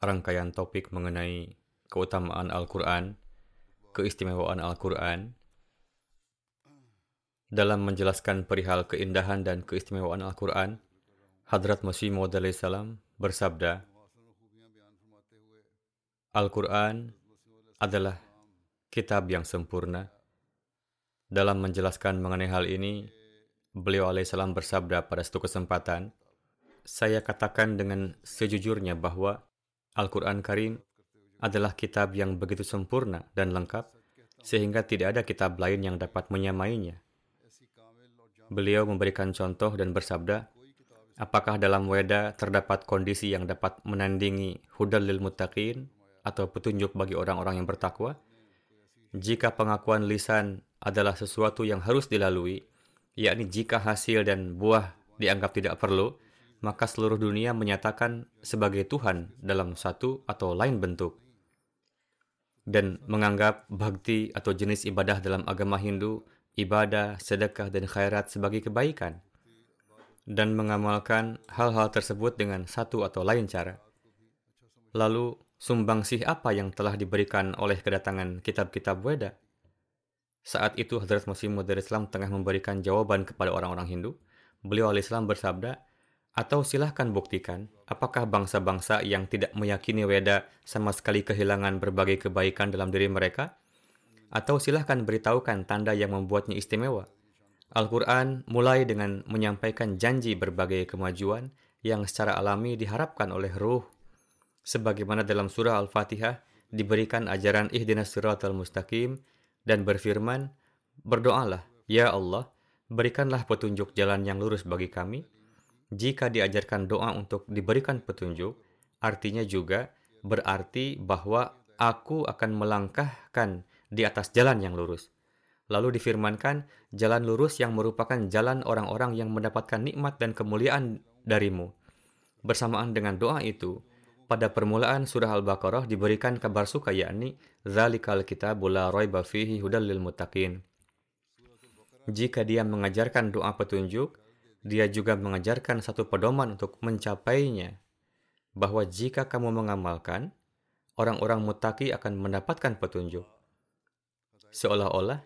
rangkaian topik mengenai keutamaan Al-Quran, keistimewaan Al-Quran, dalam menjelaskan perihal keindahan dan keistimewaan Al-Quran, Hadrat Masih Maud salam bersabda, Al-Quran adalah kitab yang sempurna. Dalam menjelaskan mengenai hal ini, beliau alaihissalam bersabda pada suatu kesempatan, saya katakan dengan sejujurnya bahwa Al-Quran Karim adalah kitab yang begitu sempurna dan lengkap, sehingga tidak ada kitab lain yang dapat menyamainya. Beliau memberikan contoh dan bersabda, apakah dalam Weda terdapat kondisi yang dapat menandingi hudal lil muttaqin atau petunjuk bagi orang-orang yang bertakwa? Jika pengakuan lisan adalah sesuatu yang harus dilalui, yakni jika hasil dan buah dianggap tidak perlu, maka seluruh dunia menyatakan sebagai Tuhan dalam satu atau lain bentuk. Dan menganggap bhakti atau jenis ibadah dalam agama Hindu, ibadah, sedekah, dan khairat sebagai kebaikan. Dan mengamalkan hal-hal tersebut dengan satu atau lain cara. Lalu, sumbangsih apa yang telah diberikan oleh kedatangan kitab-kitab Weda? Saat itu Hadrat Masih Maud Islam tengah memberikan jawaban kepada orang-orang Hindu. Beliau alaihissalam bersabda, atau silahkan buktikan apakah bangsa-bangsa yang tidak meyakini Weda sama sekali kehilangan berbagai kebaikan dalam diri mereka? Atau silahkan beritahukan tanda yang membuatnya istimewa. Al-Quran mulai dengan menyampaikan janji berbagai kemajuan yang secara alami diharapkan oleh ruh. Sebagaimana dalam surah Al-Fatihah diberikan ajaran ihdinas siratal mustaqim dan berfirman, Berdoalah, Ya Allah, berikanlah petunjuk jalan yang lurus bagi kami. Jika diajarkan doa untuk diberikan petunjuk, artinya juga berarti bahwa aku akan melangkahkan di atas jalan yang lurus. Lalu difirmankan, jalan lurus yang merupakan jalan orang-orang yang mendapatkan nikmat dan kemuliaan darimu. Bersamaan dengan doa itu, pada permulaan surah Al-Baqarah diberikan kabar suka yakni Zalikal kitabu la raiba fihi hudal lil muttaqin. Jika dia mengajarkan doa petunjuk, dia juga mengajarkan satu pedoman untuk mencapainya. Bahwa jika kamu mengamalkan, orang-orang mutaki akan mendapatkan petunjuk. Seolah-olah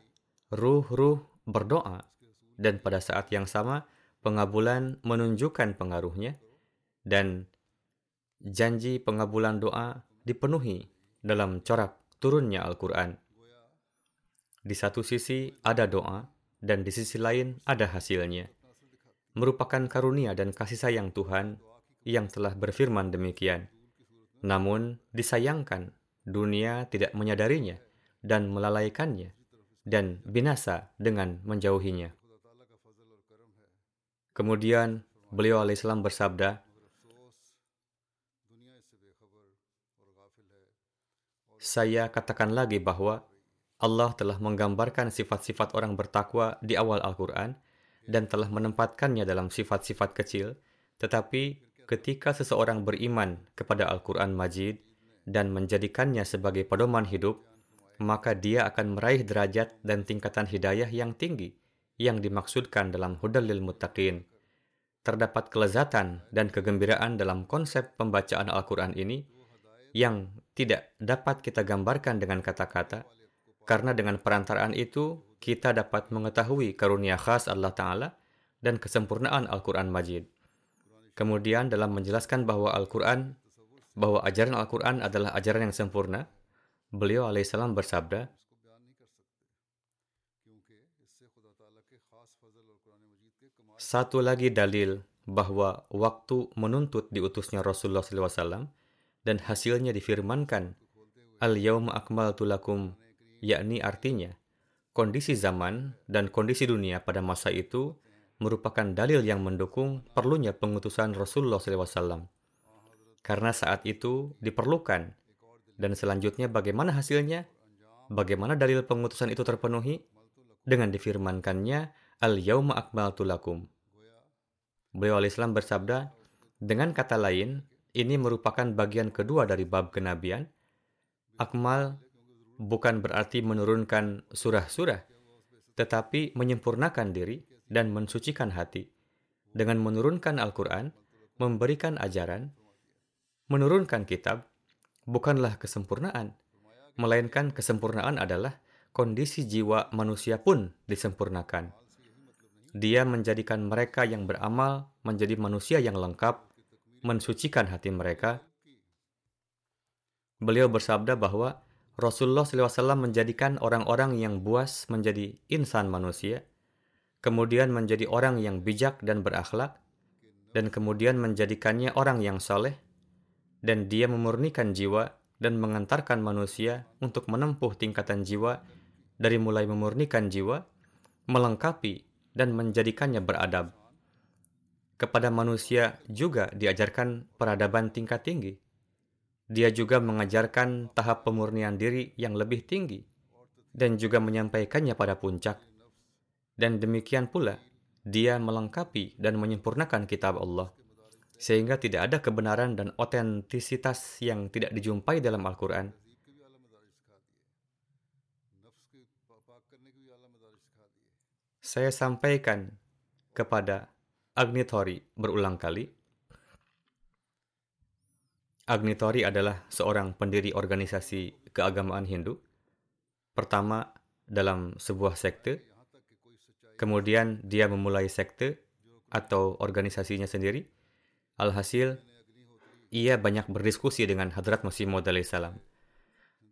ruh-ruh berdoa dan pada saat yang sama pengabulan menunjukkan pengaruhnya dan janji pengabulan doa dipenuhi dalam corak turunnya Al-Quran. Di satu sisi ada doa, dan di sisi lain ada hasilnya. Merupakan karunia dan kasih sayang Tuhan yang telah berfirman demikian. Namun, disayangkan, dunia tidak menyadarinya dan melalaikannya, dan binasa dengan menjauhinya. Kemudian, beliau alaihissalam bersabda, Saya katakan lagi bahwa Allah telah menggambarkan sifat-sifat orang bertakwa di awal Al-Quran dan telah menempatkannya dalam sifat-sifat kecil, tetapi ketika seseorang beriman kepada Al-Quran Majid dan menjadikannya sebagai pedoman hidup, maka dia akan meraih derajat dan tingkatan hidayah yang tinggi yang dimaksudkan dalam hudal lil muttaqin. Terdapat kelezatan dan kegembiraan dalam konsep pembacaan Al-Quran ini yang tidak dapat kita gambarkan dengan kata-kata, karena dengan perantaraan itu kita dapat mengetahui karunia khas Allah Ta'ala dan kesempurnaan Al-Quran Majid. Kemudian dalam menjelaskan bahwa Al-Quran, bahwa ajaran Al-Quran adalah ajaran yang sempurna, beliau alaihissalam bersabda, Satu lagi dalil bahwa waktu menuntut diutusnya Rasulullah SAW dan hasilnya difirmankan, Al-yawma akmaltu lakum, yakni artinya, kondisi zaman dan kondisi dunia pada masa itu merupakan dalil yang mendukung perlunya pengutusan Rasulullah SAW. Karena saat itu diperlukan, dan selanjutnya bagaimana hasilnya? Bagaimana dalil pengutusan itu terpenuhi? Dengan difirmankannya, Al-Yawma akmaltu lakum. Beliau Islam bersabda, dengan kata lain, ini merupakan bagian kedua dari bab kenabian. Akmal bukan berarti menurunkan surah-surah, tetapi menyempurnakan diri dan mensucikan hati. Dengan menurunkan Al-Quran, memberikan ajaran, menurunkan kitab, bukanlah kesempurnaan, melainkan kesempurnaan adalah kondisi jiwa manusia pun disempurnakan. Dia menjadikan mereka yang beramal menjadi manusia yang lengkap, mensucikan hati mereka. Beliau bersabda bahwa Rasulullah SAW menjadikan orang-orang yang buas menjadi insan manusia, kemudian menjadi orang yang bijak dan berakhlak, dan kemudian menjadikannya orang yang saleh, dan dia memurnikan jiwa dan mengantarkan manusia untuk menempuh tingkatan jiwa dari mulai memurnikan jiwa, melengkapi dan menjadikannya beradab. Kepada manusia juga diajarkan peradaban tingkat tinggi. Dia juga mengajarkan tahap pemurnian diri yang lebih tinggi dan juga menyampaikannya pada puncak. Dan demikian pula, dia melengkapi dan menyempurnakan kitab Allah sehingga tidak ada kebenaran dan otentisitas yang tidak dijumpai dalam Al-Quran saya sampaikan kepada Agnitori berulang kali. Agnitori adalah seorang pendiri organisasi keagamaan Hindu. Pertama dalam sebuah sekte, kemudian dia memulai sekte atau organisasinya sendiri. Alhasil, ia banyak berdiskusi dengan Hadrat Masih Maud salam.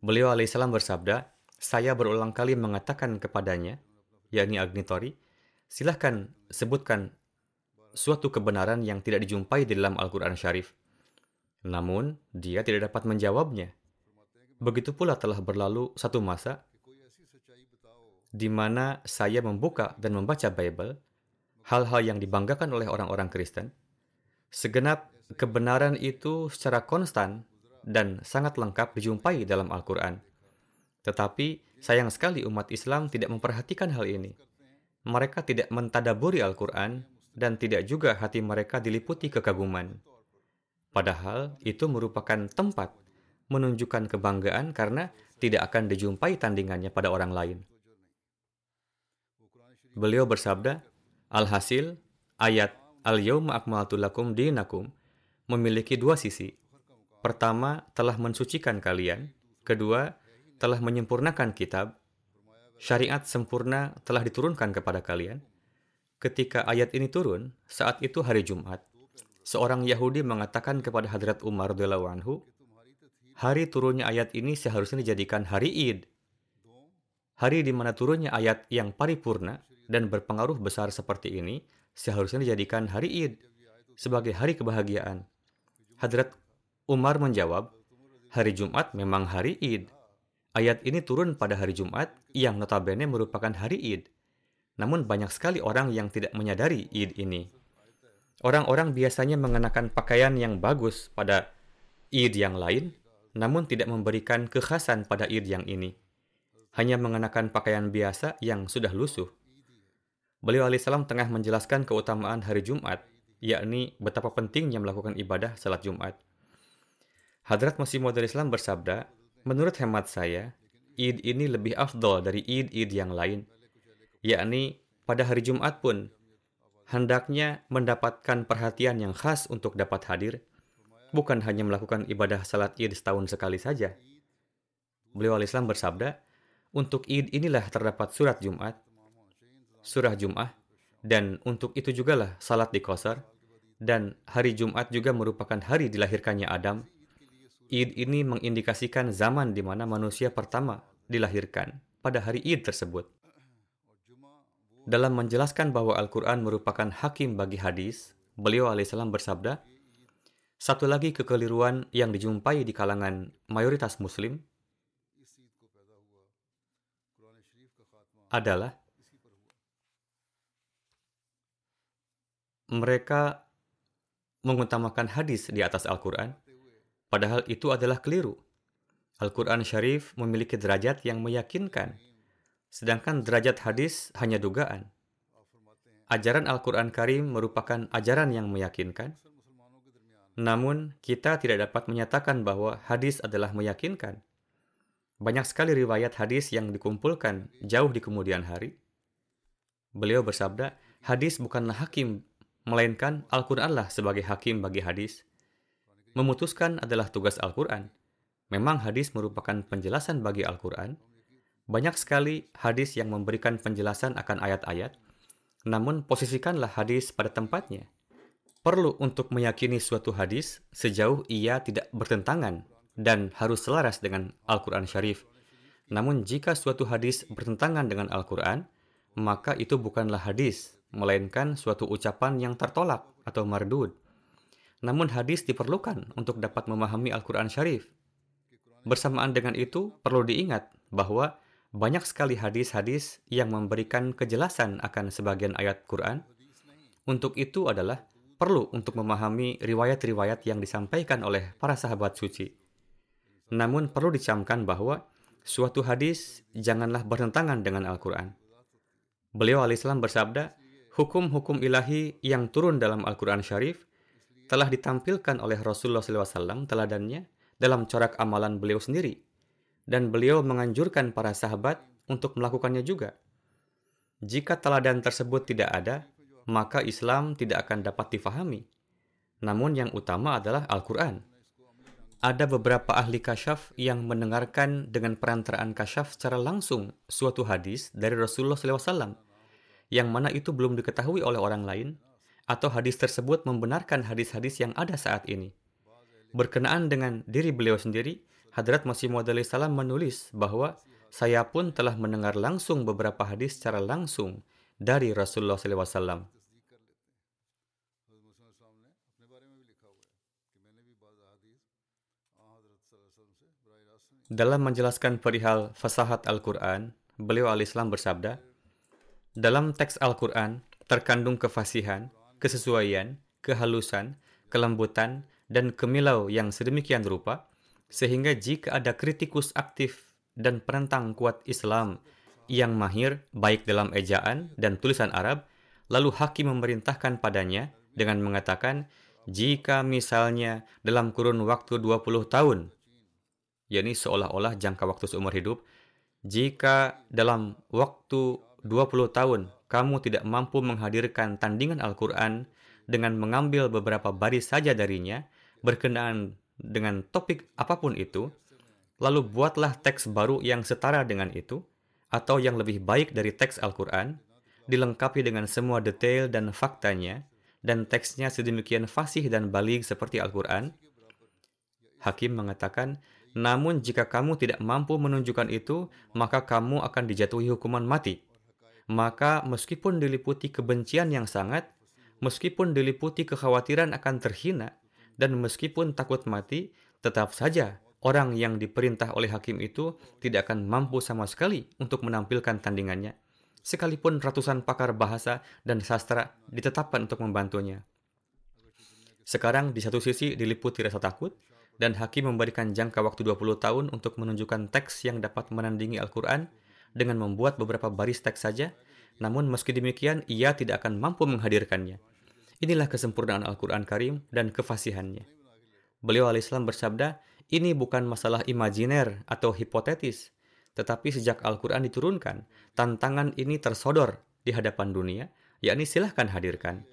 Beliau alaihissalam bersabda, saya berulang kali mengatakan kepadanya, yakni Agnitori, silahkan sebutkan suatu kebenaran yang tidak dijumpai di dalam Al-Quran Syarif. Namun, dia tidak dapat menjawabnya. Begitu pula telah berlalu satu masa di mana saya membuka dan membaca Bible, hal-hal yang dibanggakan oleh orang-orang Kristen, segenap kebenaran itu secara konstan dan sangat lengkap dijumpai dalam Al-Quran. Tetapi Sayang sekali umat Islam tidak memperhatikan hal ini. Mereka tidak mentadaburi Al-Quran dan tidak juga hati mereka diliputi kekaguman. Padahal itu merupakan tempat menunjukkan kebanggaan karena tidak akan dijumpai tandingannya pada orang lain. Beliau bersabda, Alhasil, ayat Al-Yawma akmaltu lakum dinakum memiliki dua sisi. Pertama, telah mensucikan kalian. Kedua, telah menyempurnakan kitab, syariat sempurna telah diturunkan kepada kalian. Ketika ayat ini turun, saat itu hari Jumat, seorang Yahudi mengatakan kepada Hadrat Umar radhiyallahu anhu, hari turunnya ayat ini seharusnya dijadikan hari Id. Hari di mana turunnya ayat yang paripurna dan berpengaruh besar seperti ini seharusnya dijadikan hari Id sebagai hari kebahagiaan. Hadrat Umar menjawab, hari Jumat memang hari Id. Ayat ini turun pada hari Jumat yang notabene merupakan hari Id. Namun banyak sekali orang yang tidak menyadari Id ini. Orang-orang biasanya mengenakan pakaian yang bagus pada Id yang lain, namun tidak memberikan kekhasan pada Id yang ini. Hanya mengenakan pakaian biasa yang sudah lusuh. Beliau alaihissalam tengah menjelaskan keutamaan hari Jumat, yakni betapa pentingnya melakukan ibadah salat Jumat. Hadrat Masih Maud Islam bersabda, Menurut hemat saya, Id ini lebih afdol dari id-id yang lain, yakni pada hari Jumat pun hendaknya mendapatkan perhatian yang khas untuk dapat hadir, bukan hanya melakukan ibadah salat id setahun sekali saja. Beliau al-Islam bersabda, untuk id inilah terdapat surat Jumat, surah Jum'ah, dan untuk itu jugalah salat di Qasar, dan hari Jumat juga merupakan hari dilahirkannya Adam. Id ini mengindikasikan zaman di mana manusia pertama dilahirkan pada hari Id tersebut. Dalam menjelaskan bahwa Al-Quran merupakan hakim bagi hadis, beliau alaihissalam bersabda, satu lagi kekeliruan yang dijumpai di kalangan mayoritas muslim adalah mereka mengutamakan hadis di atas Al-Quran, padahal itu adalah keliru. Al-Quran Syarif memiliki derajat yang meyakinkan, sedangkan derajat hadis hanya dugaan. Ajaran Al-Quran Karim merupakan ajaran yang meyakinkan, namun kita tidak dapat menyatakan bahwa hadis adalah meyakinkan. Banyak sekali riwayat hadis yang dikumpulkan jauh di kemudian hari. Beliau bersabda, hadis bukanlah hakim, melainkan Al-Quranlah sebagai hakim bagi hadis. Memutuskan adalah tugas Al-Quran. Memang hadis merupakan penjelasan bagi Al-Quran, banyak sekali hadis yang memberikan penjelasan akan ayat-ayat, namun posisikanlah hadis pada tempatnya. Perlu untuk meyakini suatu hadis sejauh ia tidak bertentangan dan harus selaras dengan Al-Quran Syarif. Namun jika suatu hadis bertentangan dengan Al-Quran, maka itu bukanlah hadis, melainkan suatu ucapan yang tertolak atau mardud. Namun hadis diperlukan untuk dapat memahami Al-Quran Syarif. Bersamaan dengan itu, perlu diingat bahwa banyak sekali hadis-hadis yang memberikan kejelasan akan sebagian ayat Quran. Untuk itu adalah perlu untuk memahami riwayat-riwayat yang disampaikan oleh para sahabat suci. Namun perlu dicamkan bahwa suatu hadis janganlah bertentangan dengan Al-Quran. Beliau alaihissalam bersabda, hukum-hukum ilahi yang turun dalam Al-Quran Syarif telah ditampilkan oleh Rasulullah SAW teladannya dalam corak amalan beliau sendiri dan beliau menganjurkan para sahabat untuk melakukannya juga. Jika teladan tersebut tidak ada, maka Islam tidak akan dapat difahami. Namun yang utama adalah Al-Quran. Ada beberapa ahli kasyaf yang mendengarkan dengan perantaraan kasyaf secara langsung suatu hadis dari Rasulullah SAW, yang mana itu belum diketahui oleh orang lain, atau hadis tersebut membenarkan hadis-hadis yang ada saat ini. Berkenaan dengan diri beliau sendiri, Hadrat Masih Maud salam menulis bahwa saya pun telah mendengar langsung beberapa hadis secara langsung dari Rasulullah SAW. Dalam menjelaskan perihal fasahat Al-Quran, beliau al-Islam bersabda, dalam teks Al-Quran terkandung kefasihan, kesesuaian, kehalusan, kelembutan, dan kemilau yang sedemikian rupa, sehingga jika ada kritikus aktif dan penentang kuat Islam yang mahir baik dalam ejaan dan tulisan Arab, lalu hakim memerintahkan padanya dengan mengatakan, jika misalnya dalam kurun waktu 20 tahun, yakni seolah-olah jangka waktu seumur hidup, jika dalam waktu 20 tahun kamu tidak mampu menghadirkan tandingan Al-Quran dengan mengambil beberapa baris saja darinya, berkenaan dengan topik apa pun itu, lalu buatlah teks baru yang setara dengan itu, atau yang lebih baik dari teks Al-Quran, dilengkapi dengan semua detail dan faktanya, dan teksnya sedemikian fasih dan balik seperti Al-Quran. Hakim mengatakan, namun jika kamu tidak mampu menunjukkan itu, maka kamu akan dijatuhi hukuman mati. Maka meskipun diliputi kebencian yang sangat, meskipun diliputi kekhawatiran akan terhina, dan meskipun takut mati, tetap saja orang yang diperintah oleh hakim itu tidak akan mampu sama sekali untuk menampilkan tandingannya, sekalipun ratusan pakar bahasa dan sastra ditetapkan untuk membantunya. Sekarang di satu sisi diliputi rasa takut, dan hakim memberikan jangka waktu 20 tahun untuk menunjukkan teks yang dapat menandingi Al-Quran dengan membuat beberapa baris teks saja, namun meski demikian ia tidak akan mampu menghadirkannya. Inilah kesempurnaan Al-Quran Karim dan kefasihannya. Beliau alaihissalam bersabda, ini bukan masalah imajiner atau hipotetis, Tetapi sejak Al-Quran diturunkan, tantangan ini tersodor di hadapan dunia, yakni silahkan hadirkan.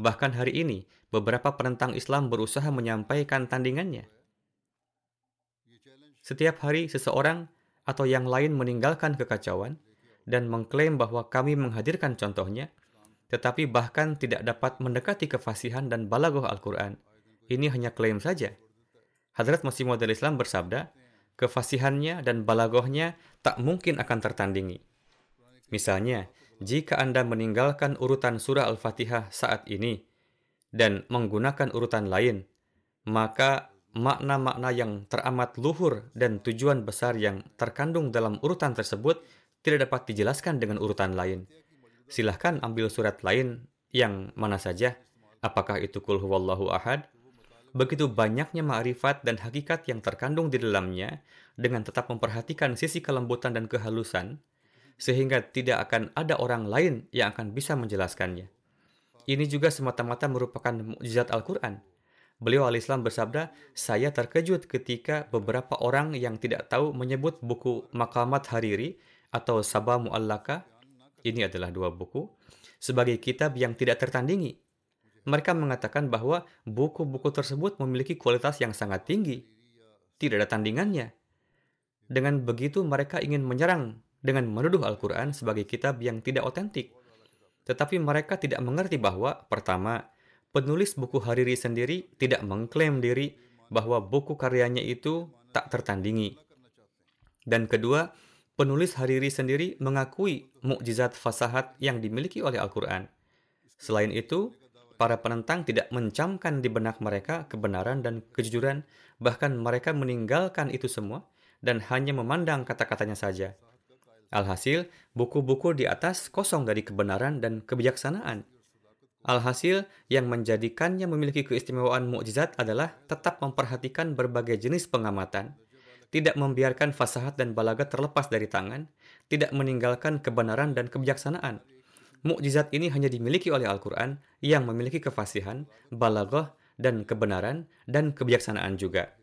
Bahkan hari ini, beberapa penentang Islam berusaha menyampaikan tandingannya. Setiap hari, seseorang atau yang lain meninggalkan kekacauan dan mengklaim bahwa kami menghadirkan contohnya, tetapi bahkan tidak dapat mendekati kefasihan dan balagoh Al-Quran. Ini hanya klaim saja. Hadrat Masih Maud Islam bersabda, kefasihannya dan balagohnya tak mungkin akan tertandingi. Misalnya, jika Anda meninggalkan urutan surah Al-Fatihah saat ini dan menggunakan urutan lain, maka makna-makna yang teramat luhur dan tujuan besar yang terkandung dalam urutan tersebut tidak dapat dijelaskan dengan urutan lain. Silahkan ambil surat lain yang mana saja, apakah itu kul huwallahu ahad, Begitu banyaknya ma'rifat dan hakikat yang terkandung di dalamnya dengan tetap memperhatikan sisi kelembutan dan kehalusan, sehingga tidak akan ada orang lain yang akan bisa menjelaskannya. Ini juga semata-mata merupakan mukjizat Al-Quran. Beliau al-Islam bersabda, saya terkejut ketika beberapa orang yang tidak tahu menyebut buku Makamat Hariri atau Sabah Mu'allaka, ini adalah dua buku, sebagai kitab yang tidak tertandingi mereka mengatakan bahwa buku-buku tersebut memiliki kualitas yang sangat tinggi. Tidak ada tandingannya. Dengan begitu mereka ingin menyerang dengan menuduh Al-Quran sebagai kitab yang tidak otentik. Tetapi mereka tidak mengerti bahwa, pertama, penulis buku Hariri sendiri tidak mengklaim diri bahwa buku karyanya itu tak tertandingi. Dan kedua, penulis Hariri sendiri mengakui mukjizat fasahat yang dimiliki oleh Al-Quran. Selain itu, para penentang tidak mencamkan di benak mereka kebenaran dan kejujuran, bahkan mereka meninggalkan itu semua dan hanya memandang kata-katanya saja. Alhasil, buku-buku di atas kosong dari kebenaran dan kebijaksanaan. Alhasil, yang menjadikannya memiliki keistimewaan mukjizat adalah tetap memperhatikan berbagai jenis pengamatan, tidak membiarkan fasahat dan balagat terlepas dari tangan, tidak meninggalkan kebenaran dan kebijaksanaan, Mukjizat ini hanya dimiliki oleh Al-Quran yang memiliki kefasihan, balaghah, dan kebenaran dan kebijaksanaan juga.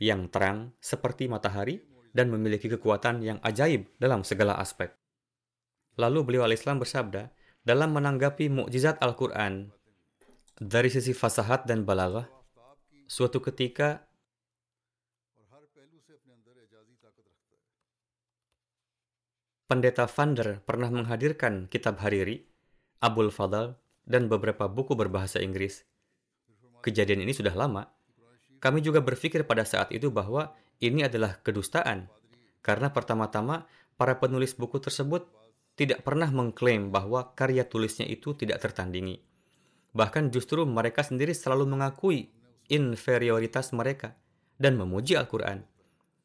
Yang terang seperti matahari dan memiliki kekuatan yang ajaib dalam segala aspek. Lalu beliau al-Islam bersabda, dalam menanggapi mukjizat Al-Quran, dari sisi fasahat dan balaghah, suatu ketika Pendeta Vander pernah menghadirkan kitab Hariri, Abul Fadal, dan beberapa buku berbahasa Inggris. Kejadian ini sudah lama. Kami juga berpikir pada saat itu bahwa ini adalah kedustaan, karena pertama-tama para penulis buku tersebut tidak pernah mengklaim bahwa karya tulisnya itu tidak tertandingi. Bahkan justru mereka sendiri selalu mengakui inferioritas mereka dan memuji Al-Quran.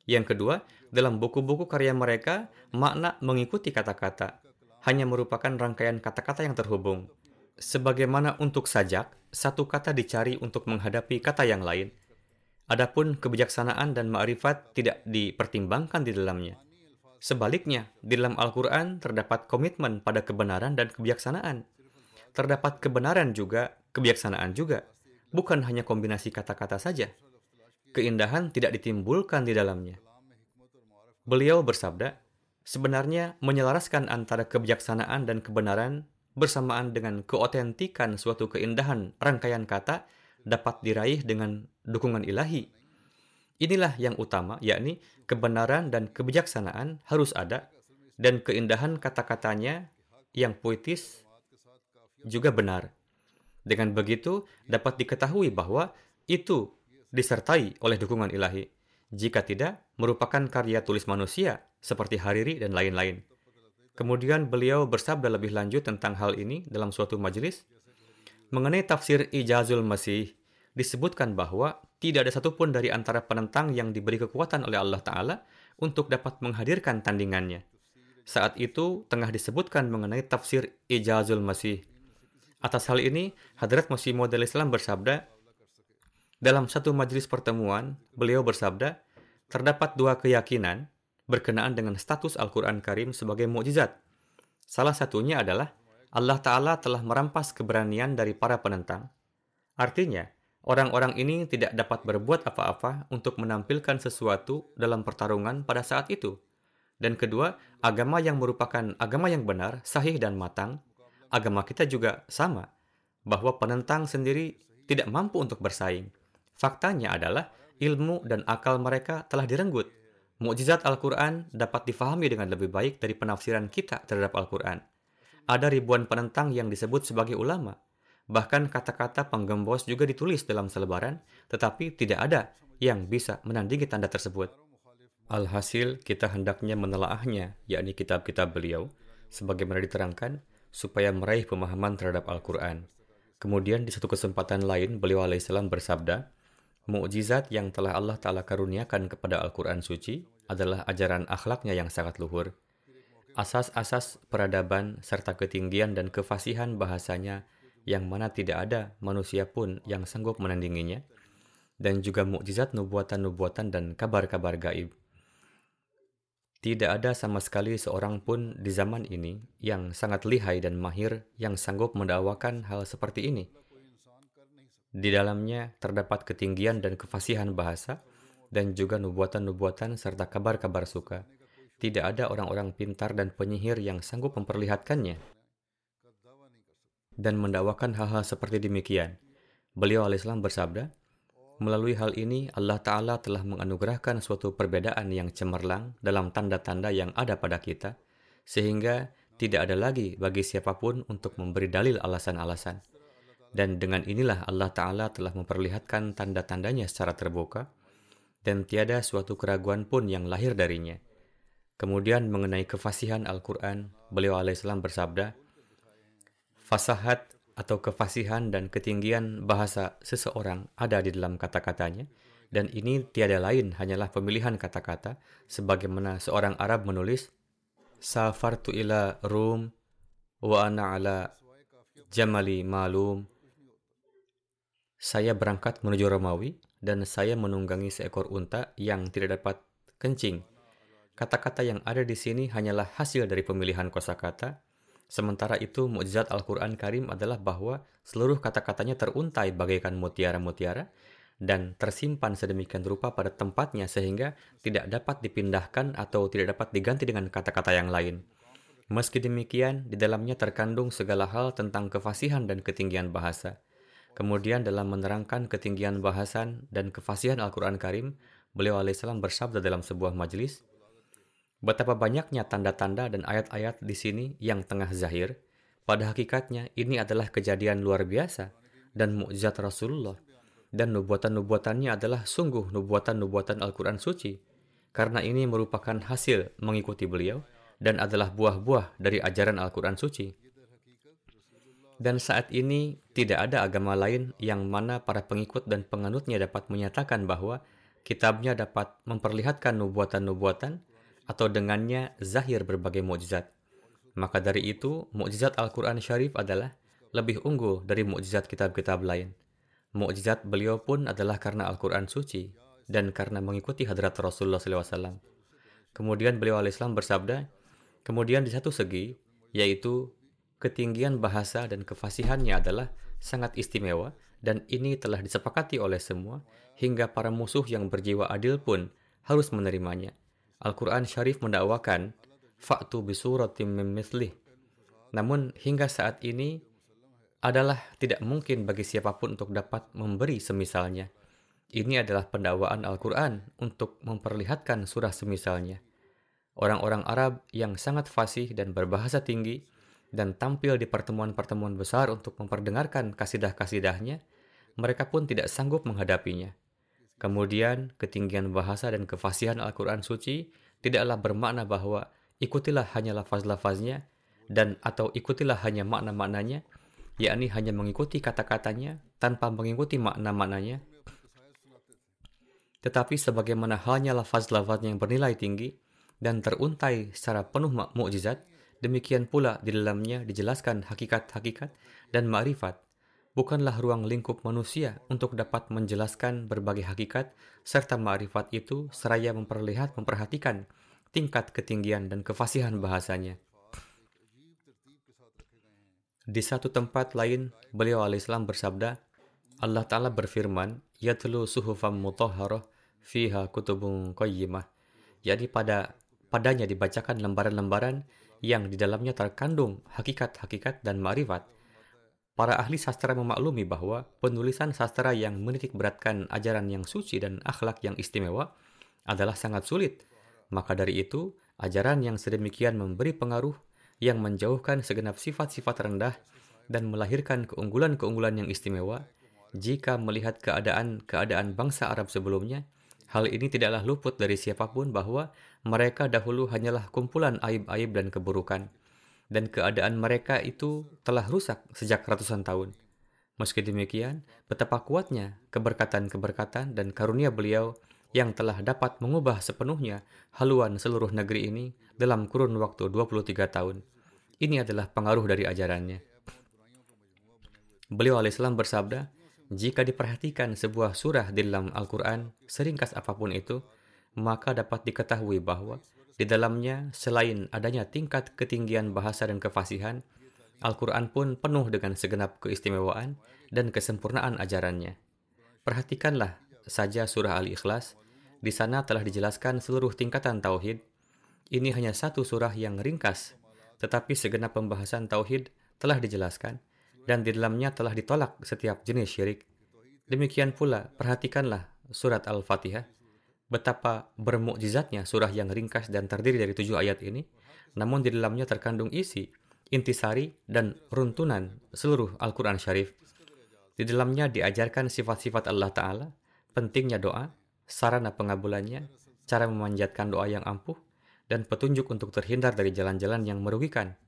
Yang kedua, dalam buku-buku karya mereka, makna mengikuti kata-kata, hanya merupakan rangkaian kata-kata yang terhubung. Sebagaimana untuk sajak, satu kata dicari untuk menghadapi kata yang lain. Adapun kebijaksanaan dan ma'rifat tidak dipertimbangkan di dalamnya. Sebaliknya, di dalam Al-Quran terdapat komitmen pada kebenaran dan kebijaksanaan. Terdapat kebenaran juga, kebijaksanaan juga, bukan hanya kombinasi kata-kata saja keindahan tidak ditimbulkan di dalamnya. Beliau bersabda, sebenarnya menyelaraskan antara kebijaksanaan dan kebenaran bersamaan dengan keotentikan suatu keindahan rangkaian kata dapat diraih dengan dukungan ilahi. Inilah yang utama, yakni kebenaran dan kebijaksanaan harus ada, dan keindahan kata-katanya yang puitis juga benar. Dengan begitu, dapat diketahui bahwa itu disertai oleh dukungan ilahi. Jika tidak, merupakan karya tulis manusia seperti Hariri dan lain-lain. Kemudian beliau bersabda lebih lanjut tentang hal ini dalam suatu majelis. Mengenai tafsir Ijazul Masih, disebutkan bahwa tidak ada satupun dari antara penentang yang diberi kekuatan oleh Allah Ta'ala untuk dapat menghadirkan tandingannya. Saat itu tengah disebutkan mengenai tafsir Ijazul Masih. Atas hal ini, Hadrat Masih Maud Islam bersabda, dalam satu majelis pertemuan, beliau bersabda, terdapat dua keyakinan berkenaan dengan status Al-Quran Karim sebagai mukjizat. Salah satunya adalah Allah Ta'ala telah merampas keberanian dari para penentang. Artinya, orang-orang ini tidak dapat berbuat apa-apa untuk menampilkan sesuatu dalam pertarungan pada saat itu. Dan kedua, agama yang merupakan agama yang benar, sahih dan matang, agama kita juga sama, bahwa penentang sendiri tidak mampu untuk bersaing. Faktanya adalah ilmu dan akal mereka telah direnggut. Mukjizat Al-Quran dapat difahami dengan lebih baik dari penafsiran kita terhadap Al-Quran. Ada ribuan penentang yang disebut sebagai ulama. Bahkan kata-kata penggembos juga ditulis dalam selebaran, tetapi tidak ada yang bisa menandingi tanda tersebut. Alhasil, kita hendaknya menelaahnya, yakni kitab-kitab beliau, sebagaimana diterangkan, supaya meraih pemahaman terhadap Al-Quran. Kemudian di satu kesempatan lain, beliau alaihissalam bersabda, Mukjizat yang telah Allah Ta'ala karuniakan kepada Al-Quran Suci adalah ajaran akhlaknya yang sangat luhur. Asas-asas peradaban serta ketinggian dan kefasihan bahasanya yang mana tidak ada manusia pun yang sanggup menandinginya, dan juga mukjizat nubuatan-nubuatan dan kabar-kabar gaib. Tidak ada sama sekali seorang pun di zaman ini yang sangat lihai dan mahir yang sanggup mendakwakan hal seperti ini di dalamnya terdapat ketinggian dan kefasihan bahasa, dan juga nubuatan-nubuatan serta kabar-kabar suka. Tidak ada orang-orang pintar dan penyihir yang sanggup memperlihatkannya. Dan mendakwakan hal-hal seperti demikian. Beliau alaihissalam bersabda, Melalui hal ini, Allah Ta'ala telah menganugerahkan suatu perbedaan yang cemerlang dalam tanda-tanda yang ada pada kita, sehingga tidak ada lagi bagi siapa pun untuk memberi dalil alasan-alasan. Dan dengan inilah Allah Ta'ala telah memperlihatkan tanda-tandanya secara terbuka, dan tiada suatu keraguan pun yang lahir darinya. Kemudian mengenai kefasihan Al-Quran, beliau alaihissalam bersabda, Fasahat atau kefasihan dan ketinggian bahasa seseorang ada di dalam kata-katanya, dan ini tiada lain hanyalah pemilihan kata-kata, sebagaimana seorang Arab menulis, Safartu ila Rum, wa ana ala jamali malum, saya berangkat menuju Romawi dan saya menunggangi seekor unta yang tidak dapat kencing. Kata-kata yang ada di sini hanyalah hasil dari pemilihan kosakata. Sementara itu, mukjizat Al-Quran Karim adalah bahwa seluruh kata-katanya teruntai bagaikan mutiara-mutiara dan tersimpan sedemikian rupa pada tempatnya sehingga tidak dapat dipindahkan atau tidak dapat diganti dengan kata-kata yang lain. Meski demikian, di dalamnya terkandung segala hal tentang kefasihan dan ketinggian bahasa. Kemudian dalam menerangkan ketinggian bahasan dan kefasihan Al-Quran Karim, beliau alaihissalam bersabda dalam sebuah majelis, Betapa banyaknya tanda-tanda dan ayat-ayat di sini yang tengah zahir, pada hakikatnya ini adalah kejadian luar biasa dan mukjizat Rasulullah. Dan nubuatan-nubuatannya adalah sungguh nubuatan-nubuatan Al-Quran suci, karena ini merupakan hasil mengikuti beliau dan adalah buah-buah dari ajaran Al-Quran suci. Dan saat ini tidak ada agama lain yang mana para pengikut dan penganutnya dapat menyatakan bahwa kitabnya dapat memperlihatkan nubuatan-nubuatan atau dengannya zahir berbagai mukjizat. Maka dari itu, mukjizat Al-Quran Syarif adalah lebih unggul dari mukjizat kitab-kitab lain. Mukjizat beliau pun adalah karena Al-Quran suci dan karena mengikuti hadrat Rasulullah SAW. Kemudian beliau al-Islam bersabda, kemudian di satu segi, yaitu ketinggian bahasa dan kefasihannya adalah sangat istimewa dan ini telah disepakati oleh semua hingga para musuh yang berjiwa adil pun harus menerimanya. Al-Quran Syarif mendakwakan Faktu bisuratim min mithlih. Namun hingga saat ini adalah tidak mungkin bagi siapa pun untuk dapat memberi semisalnya. Ini adalah pendakwaan Al-Quran untuk memperlihatkan surah semisalnya. Orang-orang Arab yang sangat fasih dan berbahasa tinggi dan tampil di pertemuan-pertemuan besar untuk memperdengarkan kasidah-kasidahnya, mereka pun tidak sanggup menghadapinya. Kemudian, ketinggian bahasa dan kefasihan Al-Quran suci tidaklah bermakna bahwa ikutilah hanya lafaz-lafaznya dan atau ikutilah hanya makna-maknanya, yakni hanya mengikuti kata-katanya tanpa mengikuti makna-maknanya. Tetapi sebagaimana halnya lafaz-lafaznya yang bernilai tinggi dan teruntai secara penuh mukjizat, Demikian pula di dalamnya dijelaskan hakikat-hakikat dan ma'rifat, bukanlah ruang lingkup manusia untuk dapat menjelaskan berbagai hakikat serta ma'rifat itu seraya memperlihat memperhatikan tingkat ketinggian dan kefasihan bahasanya. Di satu tempat lain, beliau alaihissalam bersabda, Allah Ta'ala berfirman, Yatlu suhufam mutahharah fiha kutubun qayyimah. Jadi pada padanya dibacakan lembaran-lembaran yang di dalamnya terkandung hakikat-hakikat dan ma'rifat, para ahli sastra memaklumi bahwa penulisan sastra yang menitik beratkan ajaran yang suci dan akhlak yang istimewa adalah sangat sulit. Maka dari itu, ajaran yang sedemikian memberi pengaruh yang menjauhkan segenap sifat-sifat rendah dan melahirkan keunggulan-keunggulan yang istimewa. Jika melihat keadaan-keadaan bangsa Arab sebelumnya, hal ini tidaklah luput dari siapa pun bahwa mereka dahulu hanyalah kumpulan aib-aib dan keburukan dan keadaan mereka itu telah rusak sejak ratusan tahun. Meski demikian, betapa kuatnya keberkatan-keberkatan dan karunia beliau yang telah dapat mengubah sepenuhnya haluan seluruh negeri ini dalam kurun waktu 23 tahun. Ini adalah pengaruh dari ajarannya. Beliau alaihissalam bersabda, jika diperhatikan sebuah surah di dalam Al-Quran, seringkas apa pun itu, maka dapat diketahui bahwa di dalamnya, selain adanya tingkat ketinggian bahasa dan kefasihan, Al-Quran pun penuh dengan segenap keistimewaan dan kesempurnaan ajarannya. Perhatikanlah saja surah Al-Ikhlas, di sana telah dijelaskan seluruh tingkatan tauhid. Ini hanya satu surah yang ringkas, tetapi segenap pembahasan tauhid telah dijelaskan dan di dalamnya telah ditolak setiap jenis syirik. Demikian pula, perhatikanlah surat Al-Fatihah betapa bermukjizatnya surah yang ringkas dan terdiri dari tujuh ayat ini, namun di dalamnya terkandung isi, intisari, dan runtunan seluruh Al-Quran Syarif. Di dalamnya diajarkan sifat-sifat Allah Ta'ala, pentingnya doa, sarana pengabulannya, cara memanjatkan doa yang ampuh, dan petunjuk untuk terhindar dari jalan-jalan yang merugikan.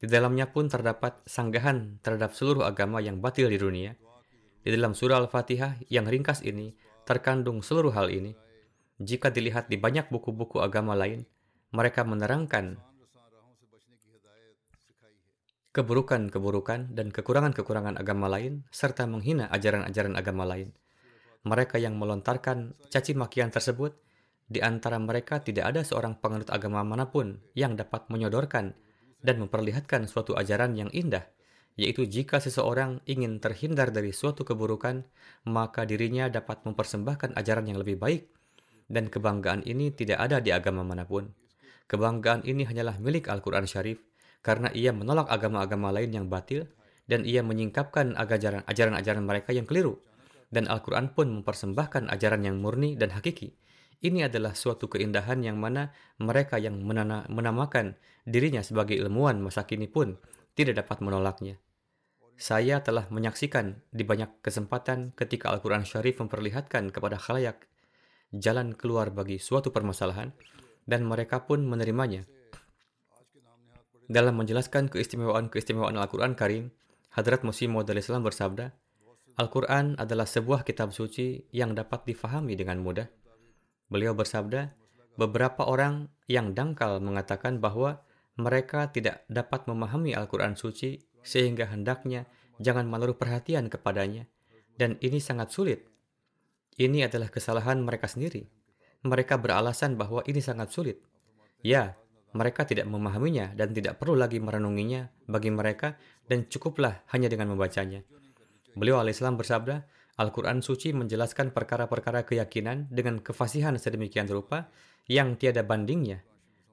Di dalamnya pun terdapat sanggahan terhadap seluruh agama yang batil di dunia. Di dalam surah Al-Fatihah yang ringkas ini, terkandung seluruh hal ini, jika dilihat di banyak buku-buku agama lain, mereka menerangkan keburukan-keburukan dan kekurangan-kekurangan agama lain, serta menghina ajaran-ajaran agama lain. Mereka yang melontarkan caci makian tersebut, di antara mereka tidak ada seorang penganut agama mana pun yang dapat menyodorkan dan memperlihatkan suatu ajaran yang indah, yaitu jika seseorang ingin terhindar dari suatu keburukan, maka dirinya dapat mempersembahkan ajaran yang lebih baik dan kebanggaan ini tidak ada di agama mana pun. Kebanggaan ini hanyalah milik Al-Quran Syarif karena ia menolak agama-agama lain yang batil dan ia menyingkapkan ajaran-ajaran mereka yang keliru. Dan Al-Quran pun mempersembahkan ajaran yang murni dan hakiki. Ini adalah suatu keindahan yang mana mereka yang menana, menamakan dirinya sebagai ilmuwan masa kini pun tidak dapat menolaknya. Saya telah menyaksikan di banyak kesempatan ketika Al-Quran Syarif memperlihatkan kepada khalayak jalan keluar bagi suatu permasalahan, dan mereka pun menerimanya. Dalam menjelaskan keistimewaan-keistimewaan Al-Quran Karim, Hadrat Musi Maud Islam bersabda, Al-Quran adalah sebuah kitab suci yang dapat difahami dengan mudah. Beliau bersabda, beberapa orang yang dangkal mengatakan bahwa mereka tidak dapat memahami Al-Quran suci sehingga hendaknya jangan menaruh perhatian kepadanya. Dan ini sangat sulit ini adalah kesalahan mereka sendiri. Mereka beralasan bahwa ini sangat sulit. Ya, mereka tidak memahaminya dan tidak perlu lagi merenunginya bagi mereka dan cukuplah hanya dengan membacanya. Beliau alaihissalam bersabda, Al-Quran suci menjelaskan perkara-perkara keyakinan dengan kefasihan sedemikian rupa yang tiada bandingnya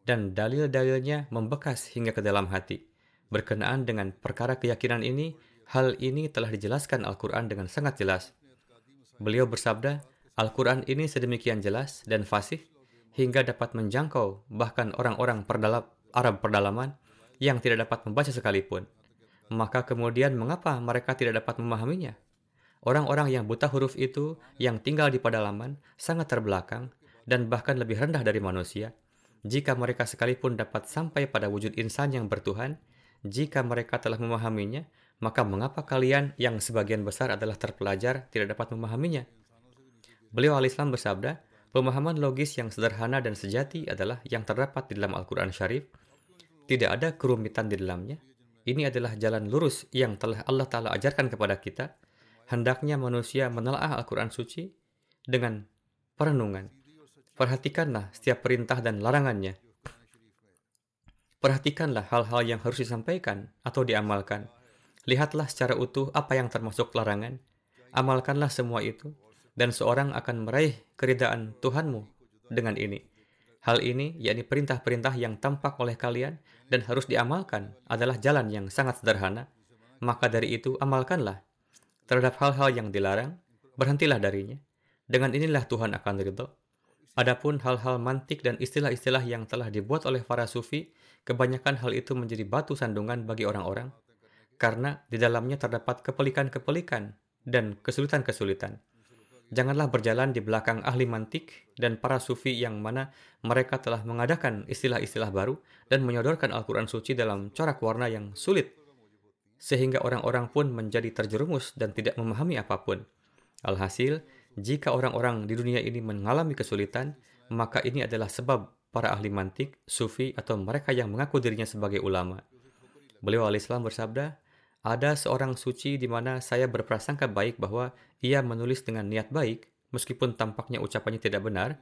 dan dalil-dalilnya membekas hingga ke dalam hati. Berkenaan dengan perkara keyakinan ini, hal ini telah dijelaskan Al-Quran dengan sangat jelas. Beliau bersabda, Al-Quran ini sedemikian jelas dan fasih hingga dapat menjangkau bahkan orang-orang perdalam, Arab perdalaman yang tidak dapat membaca sekalipun. Maka kemudian mengapa mereka tidak dapat memahaminya? Orang-orang yang buta huruf itu yang tinggal di pedalaman sangat terbelakang dan bahkan lebih rendah dari manusia. Jika mereka sekalipun dapat sampai pada wujud insan yang bertuhan, jika mereka telah memahaminya, maka mengapa kalian yang sebagian besar adalah terpelajar tidak dapat memahaminya? Beliau al-Islam bersabda, pemahaman logis yang sederhana dan sejati adalah yang terdapat di dalam Al-Quran Syarif. Tidak ada kerumitan di dalamnya. Ini adalah jalan lurus yang telah Allah Ta'ala ajarkan kepada kita. Hendaknya manusia menelaah Al-Quran suci dengan perenungan. Perhatikanlah setiap perintah dan larangannya. Perhatikanlah hal-hal yang harus disampaikan atau diamalkan Lihatlah secara utuh apa yang termasuk larangan. Amalkanlah semua itu, dan seorang akan meraih keridaan Tuhanmu dengan ini. Hal ini, yakni perintah-perintah yang tampak oleh kalian dan harus diamalkan, adalah jalan yang sangat sederhana. Maka dari itu, amalkanlah. Terhadap hal-hal yang dilarang, berhentilah darinya. Dengan inilah Tuhan akan ridho. Adapun hal-hal mantik dan istilah-istilah yang telah dibuat oleh para sufi, kebanyakan hal itu menjadi batu sandungan bagi orang-orang, karena di dalamnya terdapat kepelikan-kepelikan dan kesulitan-kesulitan. Janganlah berjalan di belakang ahli mantik dan para sufi yang mana mereka telah mengadakan istilah-istilah baru dan menyodorkan Al-Quran suci dalam corak warna yang sulit, sehingga orang-orang pun menjadi terjerumus dan tidak memahami apa pun. Alhasil, jika orang-orang di dunia ini mengalami kesulitan, maka ini adalah sebab para ahli mantik, sufi, atau mereka yang mengaku dirinya sebagai ulama. Beliau al-Islam bersabda, ada seorang suci di mana saya berprasangka baik bahwa ia menulis dengan niat baik, meskipun tampaknya ucapannya tidak benar.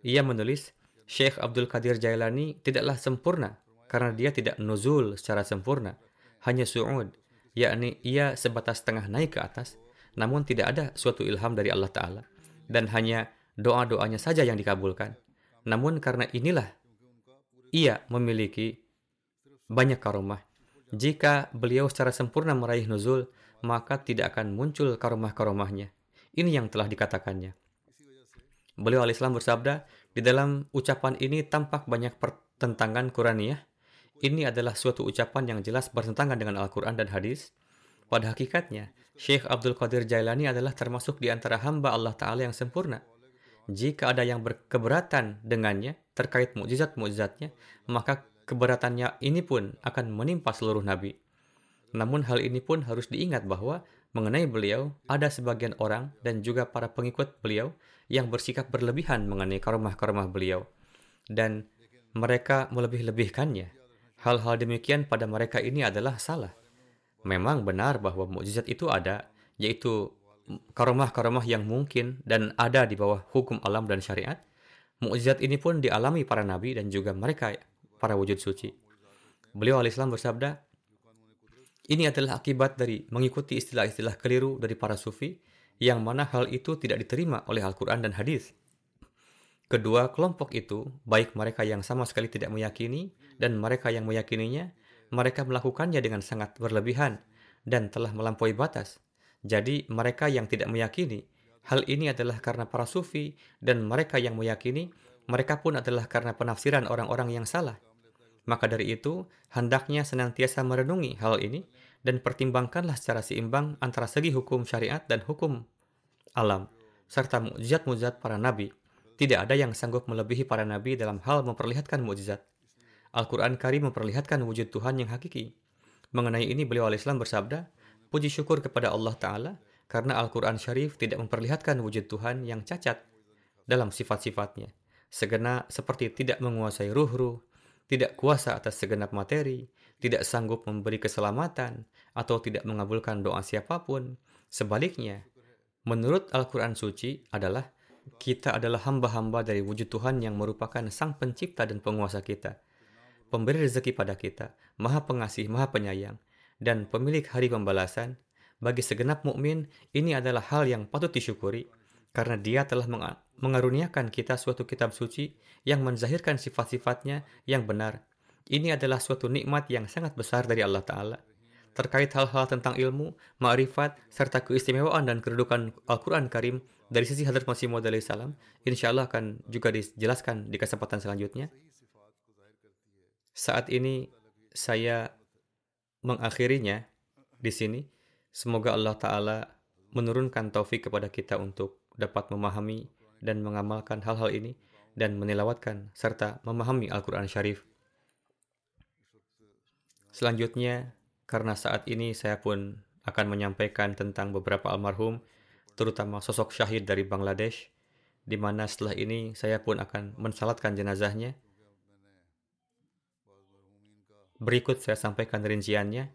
Ia menulis, Syekh Abdul Qadir Jailani tidaklah sempurna karena dia tidak nuzul secara sempurna, hanya su'ud, yakni ia sebatas tengah naik ke atas, namun tidak ada suatu ilham dari Allah Ta'ala, dan hanya doa-doanya saja yang dikabulkan. Namun karena inilah ia memiliki banyak karomah jika beliau secara sempurna meraih nuzul, maka tidak akan muncul karomah-karomahnya. Ini yang telah dikatakannya. Beliau al-Islam bersabda, di dalam ucapan ini tampak banyak pertentangan Quraniyah. Ini adalah suatu ucapan yang jelas bertentangan dengan Al-Quran dan hadis. Pada hakikatnya, Syekh Abdul Qadir Jailani adalah termasuk di antara hamba Allah Ta'ala yang sempurna. Jika ada yang berkeberatan dengannya terkait mukjizat-mukjizatnya, maka Keberatannya ini pun akan menimpa seluruh nabi. Namun hal ini pun harus diingat bahwa mengenai beliau ada sebagian orang dan juga para pengikut beliau yang bersikap berlebihan mengenai karomah-karomah beliau dan mereka melebih-lebihkannya. Hal-hal demikian pada mereka ini adalah salah. Memang benar bahwa mukjizat itu ada, yaitu karomah-karomah yang mungkin dan ada di bawah hukum alam dan syariat. Mukjizat ini pun dialami para nabi dan juga mereka para wujud suci. Beliau al-Islam bersabda, ini adalah akibat dari mengikuti istilah-istilah keliru dari para sufi, yang mana hal itu tidak diterima oleh Al-Quran dan hadis. Kedua kelompok itu, baik mereka yang sama sekali tidak meyakini dan mereka yang meyakininya, mereka melakukannya dengan sangat berlebihan dan telah melampaui batas. Jadi mereka yang tidak meyakini, hal ini adalah karena para sufi dan mereka yang meyakini, mereka pun adalah karena penafsiran orang-orang yang salah. Maka dari itu, hendaknya senantiasa merenungi hal ini dan pertimbangkanlah secara seimbang antara segi hukum syariat dan hukum alam, serta mukjizat-mukjizat para nabi. Tidak ada yang sanggup melebihi para nabi dalam hal memperlihatkan mukjizat. Al-Quran Karim memperlihatkan wujud Tuhan yang hakiki. Mengenai ini beliau al-Islam bersabda, Puji syukur kepada Allah Ta'ala karena Al-Quran Syarif tidak memperlihatkan wujud Tuhan yang cacat dalam sifat-sifatnya. Segena seperti tidak menguasai ruh-ruh, tidak kuasa atas segenap materi, tidak sanggup memberi keselamatan, atau tidak mengabulkan doa siapa pun. Sebaliknya, menurut Al-Quran Suci adalah kita adalah hamba-hamba dari wujud Tuhan yang merupakan sang pencipta dan penguasa kita, pemberi rezeki pada kita, maha pengasih, maha penyayang, dan pemilik hari pembalasan. Bagi segenap mukmin, ini adalah hal yang patut disyukuri, karena dia telah mengaruniakan kita suatu kitab suci yang menzahirkan sifat-sifatnya yang benar. Ini adalah suatu nikmat yang sangat besar dari Allah Ta'ala. Terkait hal-hal tentang ilmu, ma'rifat, serta keistimewaan dan kedudukan Al-Quran Karim dari sisi Hadrat Masih Maud salam, insya Allah akan juga dijelaskan di kesempatan selanjutnya. Saat ini saya mengakhirinya di sini. Semoga Allah Ta'ala menurunkan taufik kepada kita untuk dapat memahami dan mengamalkan hal-hal ini dan menilawatkan serta memahami Al-Quran Syarif. Selanjutnya, karena saat ini saya pun akan menyampaikan tentang beberapa almarhum, terutama sosok syahid dari Bangladesh, di mana setelah ini saya pun akan mensalatkan jenazahnya. Berikut saya sampaikan rinciannya.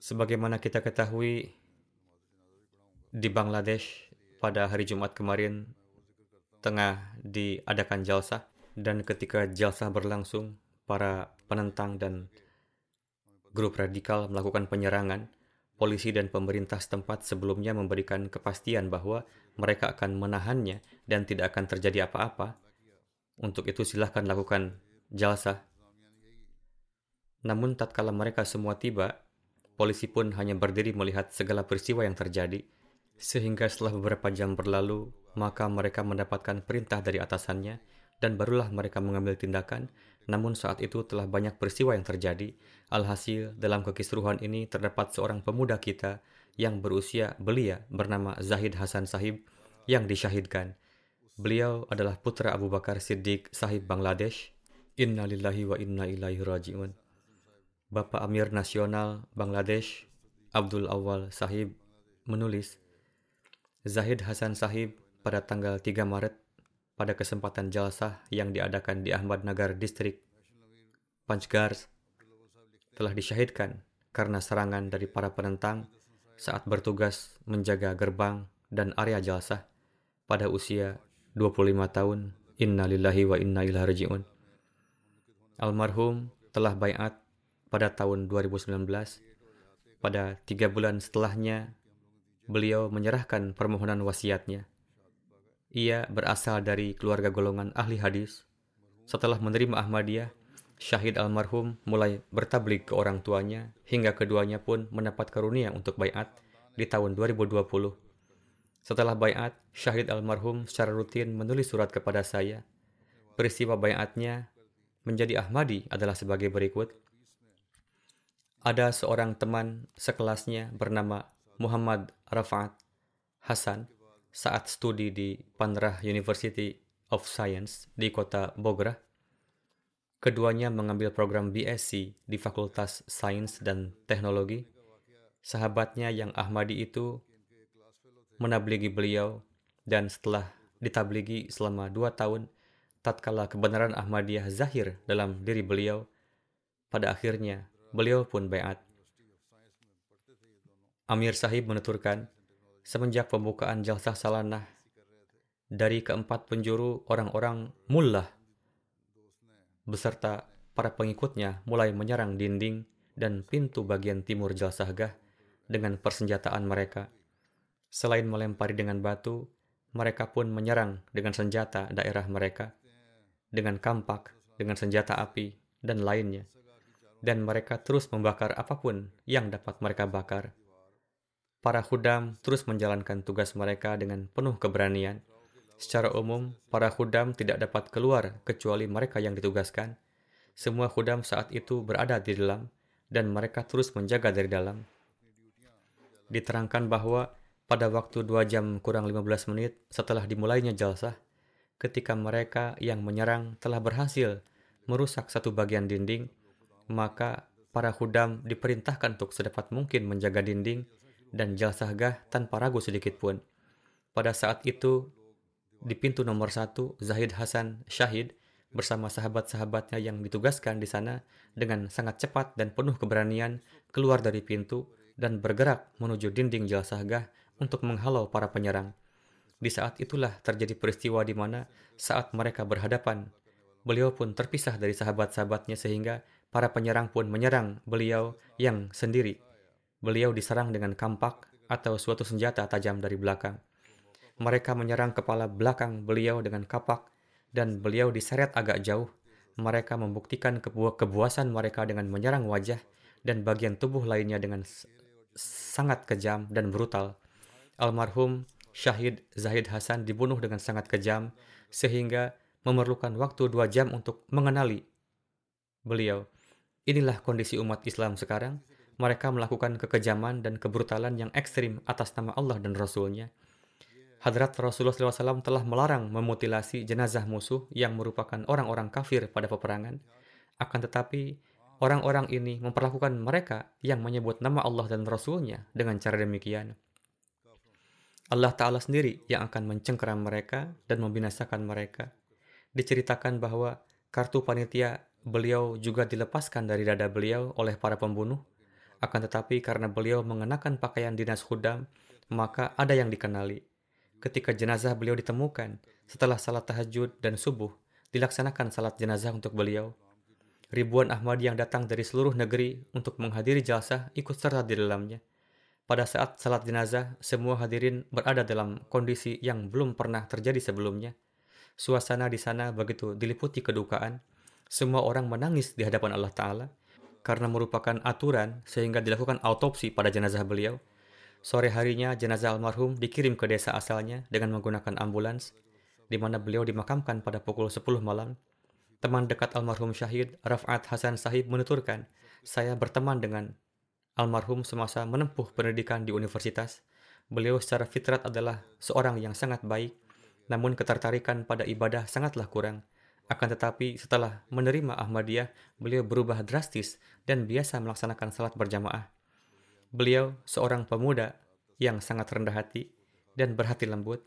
Sebagaimana kita ketahui, di Bangladesh pada hari Jumat kemarin tengah diadakan jalsa dan ketika jalsa berlangsung para penentang dan grup radikal melakukan penyerangan. Polisi dan pemerintah setempat sebelumnya memberikan kepastian bahwa mereka akan menahannya dan tidak akan terjadi apa-apa. Untuk itu silahkan lakukan jalsah. Namun tatkala mereka semua tiba, polisi pun hanya berdiri melihat segala peristiwa yang terjadi, sehingga setelah beberapa jam berlalu, maka mereka mendapatkan perintah dari atasannya, dan barulah mereka mengambil tindakan, namun saat itu telah banyak peristiwa yang terjadi. Alhasil, dalam kekisruhan ini terdapat seorang pemuda kita yang berusia belia bernama Zahid Hasan Sahib yang disyahidkan. Beliau adalah putra Abu Bakar Siddiq Sahib Bangladesh. Inna lillahi wa inna ilaihi raji'un. Bapak Amir Nasional Bangladesh, Abdul Awal Sahib, menulis, Zahid Hasan Sahib pada tanggal 3 Maret pada kesempatan jalsah yang diadakan di Ahmad Nagar Distrik Panchgar telah disyahidkan karena serangan dari para penentang saat bertugas menjaga gerbang dan area jalsah pada usia 25 tahun. Inna lillahi wa inna ilaihi raji'un. Almarhum telah bayat pada tahun 2019. Pada tiga bulan setelahnya, beliau menyerahkan permohonan wasiatnya. Ia berasal dari keluarga golongan ahli hadis. Setelah menerima Ahmadiyah, Syahid almarhum mulai bertablik ke orang tuanya hingga keduanya pun mendapat karunia untuk bayat di tahun 2020. Setelah bayat, Syahid almarhum secara rutin menulis surat kepada saya. Peristiwa bayatnya menjadi Ahmadi adalah sebagai berikut ada seorang teman sekelasnya bernama Muhammad Rafat Hasan saat studi di Panrah University of Science di kota Bogra. Keduanya mengambil program BSc di Fakultas Sains dan Teknologi. Sahabatnya yang Ahmadi itu menabligi beliau dan setelah ditabligi selama dua tahun, tatkala kebenaran Ahmadiyah zahir dalam diri beliau, pada akhirnya Beliau pun bayat. Amir Sahib menuturkan, semenjak pembukaan jalsah salanah, dari keempat penjuru orang-orang mullah beserta para pengikutnya mulai menyerang dinding dan pintu bagian timur jalsahgah dengan persenjataan mereka. Selain melempari dengan batu, mereka pun menyerang dengan senjata daerah mereka, dengan kampak, dengan senjata api, dan lainnya dan mereka terus membakar apa pun yang dapat mereka bakar. Para khudam terus menjalankan tugas mereka dengan penuh keberanian. Secara umum, para khudam tidak dapat keluar kecuali mereka yang ditugaskan. Semua khudam saat itu berada di dalam, dan mereka terus menjaga dari dalam. Diterangkan bahwa pada waktu 2 jam kurang 15 menit setelah dimulainya jalsah, ketika mereka yang menyerang telah berhasil merusak satu bagian dinding, maka para hudam diperintahkan untuk sedapat mungkin menjaga dinding dan jalsahgah tanpa ragu sedikit pun. Pada saat itu, di pintu nomor satu, Zahid Hasan Syahid bersama sahabat-sahabatnya yang ditugaskan di sana dengan sangat cepat dan penuh keberanian keluar dari pintu dan bergerak menuju dinding jalsahgah untuk menghalau para penyerang. Di saat itulah terjadi peristiwa di mana saat mereka berhadapan, beliau pun terpisah dari sahabat-sahabatnya sehingga Para penyerang pun menyerang beliau yang sendiri. Beliau diserang dengan kampak atau suatu senjata tajam dari belakang. Mereka menyerang kepala belakang beliau dengan kapak dan beliau diseret agak jauh. Mereka membuktikan kebu kebuasan mereka dengan menyerang wajah dan bagian tubuh lainnya dengan sangat kejam dan brutal. Almarhum Syahid Zahid Hasan dibunuh dengan sangat kejam sehingga memerlukan waktu dua jam untuk mengenali beliau. Inilah kondisi umat Islam sekarang. Mereka melakukan kekejaman dan kebrutalan yang ekstrim atas nama Allah dan Rasulnya. Hadrat Rasulullah SAW telah melarang memutilasi jenazah musuh yang merupakan orang-orang kafir pada peperangan. Akan tetapi, orang-orang ini memperlakukan mereka yang menyebut nama Allah dan Rasulnya dengan cara demikian. Allah Ta'ala sendiri yang akan mencengkeram mereka dan membinasakan mereka. Diceritakan bahwa kartu panitia Beliau juga dilepaskan dari dada beliau oleh para pembunuh. Akan tetapi karena beliau mengenakan pakaian dinas khudam, maka ada yang dikenali. Ketika jenazah beliau ditemukan, setelah salat tahajud dan subuh, dilaksanakan salat jenazah untuk beliau. Ribuan Ahmadi yang datang dari seluruh negeri untuk menghadiri jalsah ikut serta di dalamnya. Pada saat salat jenazah, semua hadirin berada dalam kondisi yang belum pernah terjadi sebelumnya. Suasana di sana begitu diliputi kedukaan. Semua orang menangis di hadapan Allah Ta'ala karena merupakan aturan sehingga dilakukan autopsi pada jenazah beliau. Sore harinya jenazah almarhum dikirim ke desa asalnya dengan menggunakan ambulans, di mana beliau dimakamkan pada pukul 10 malam. Teman dekat almarhum syahid, Rafat Hasan Sahib menuturkan, saya berteman dengan almarhum semasa menempuh pendidikan di universitas. Beliau secara fitrat adalah seorang yang sangat baik, namun ketertarikan pada ibadah sangatlah kurang. Akan tetapi setelah menerima Ahmadiyah, beliau berubah drastis dan biasa melaksanakan salat berjamaah. Beliau seorang pemuda yang sangat rendah hati dan berhati lembut.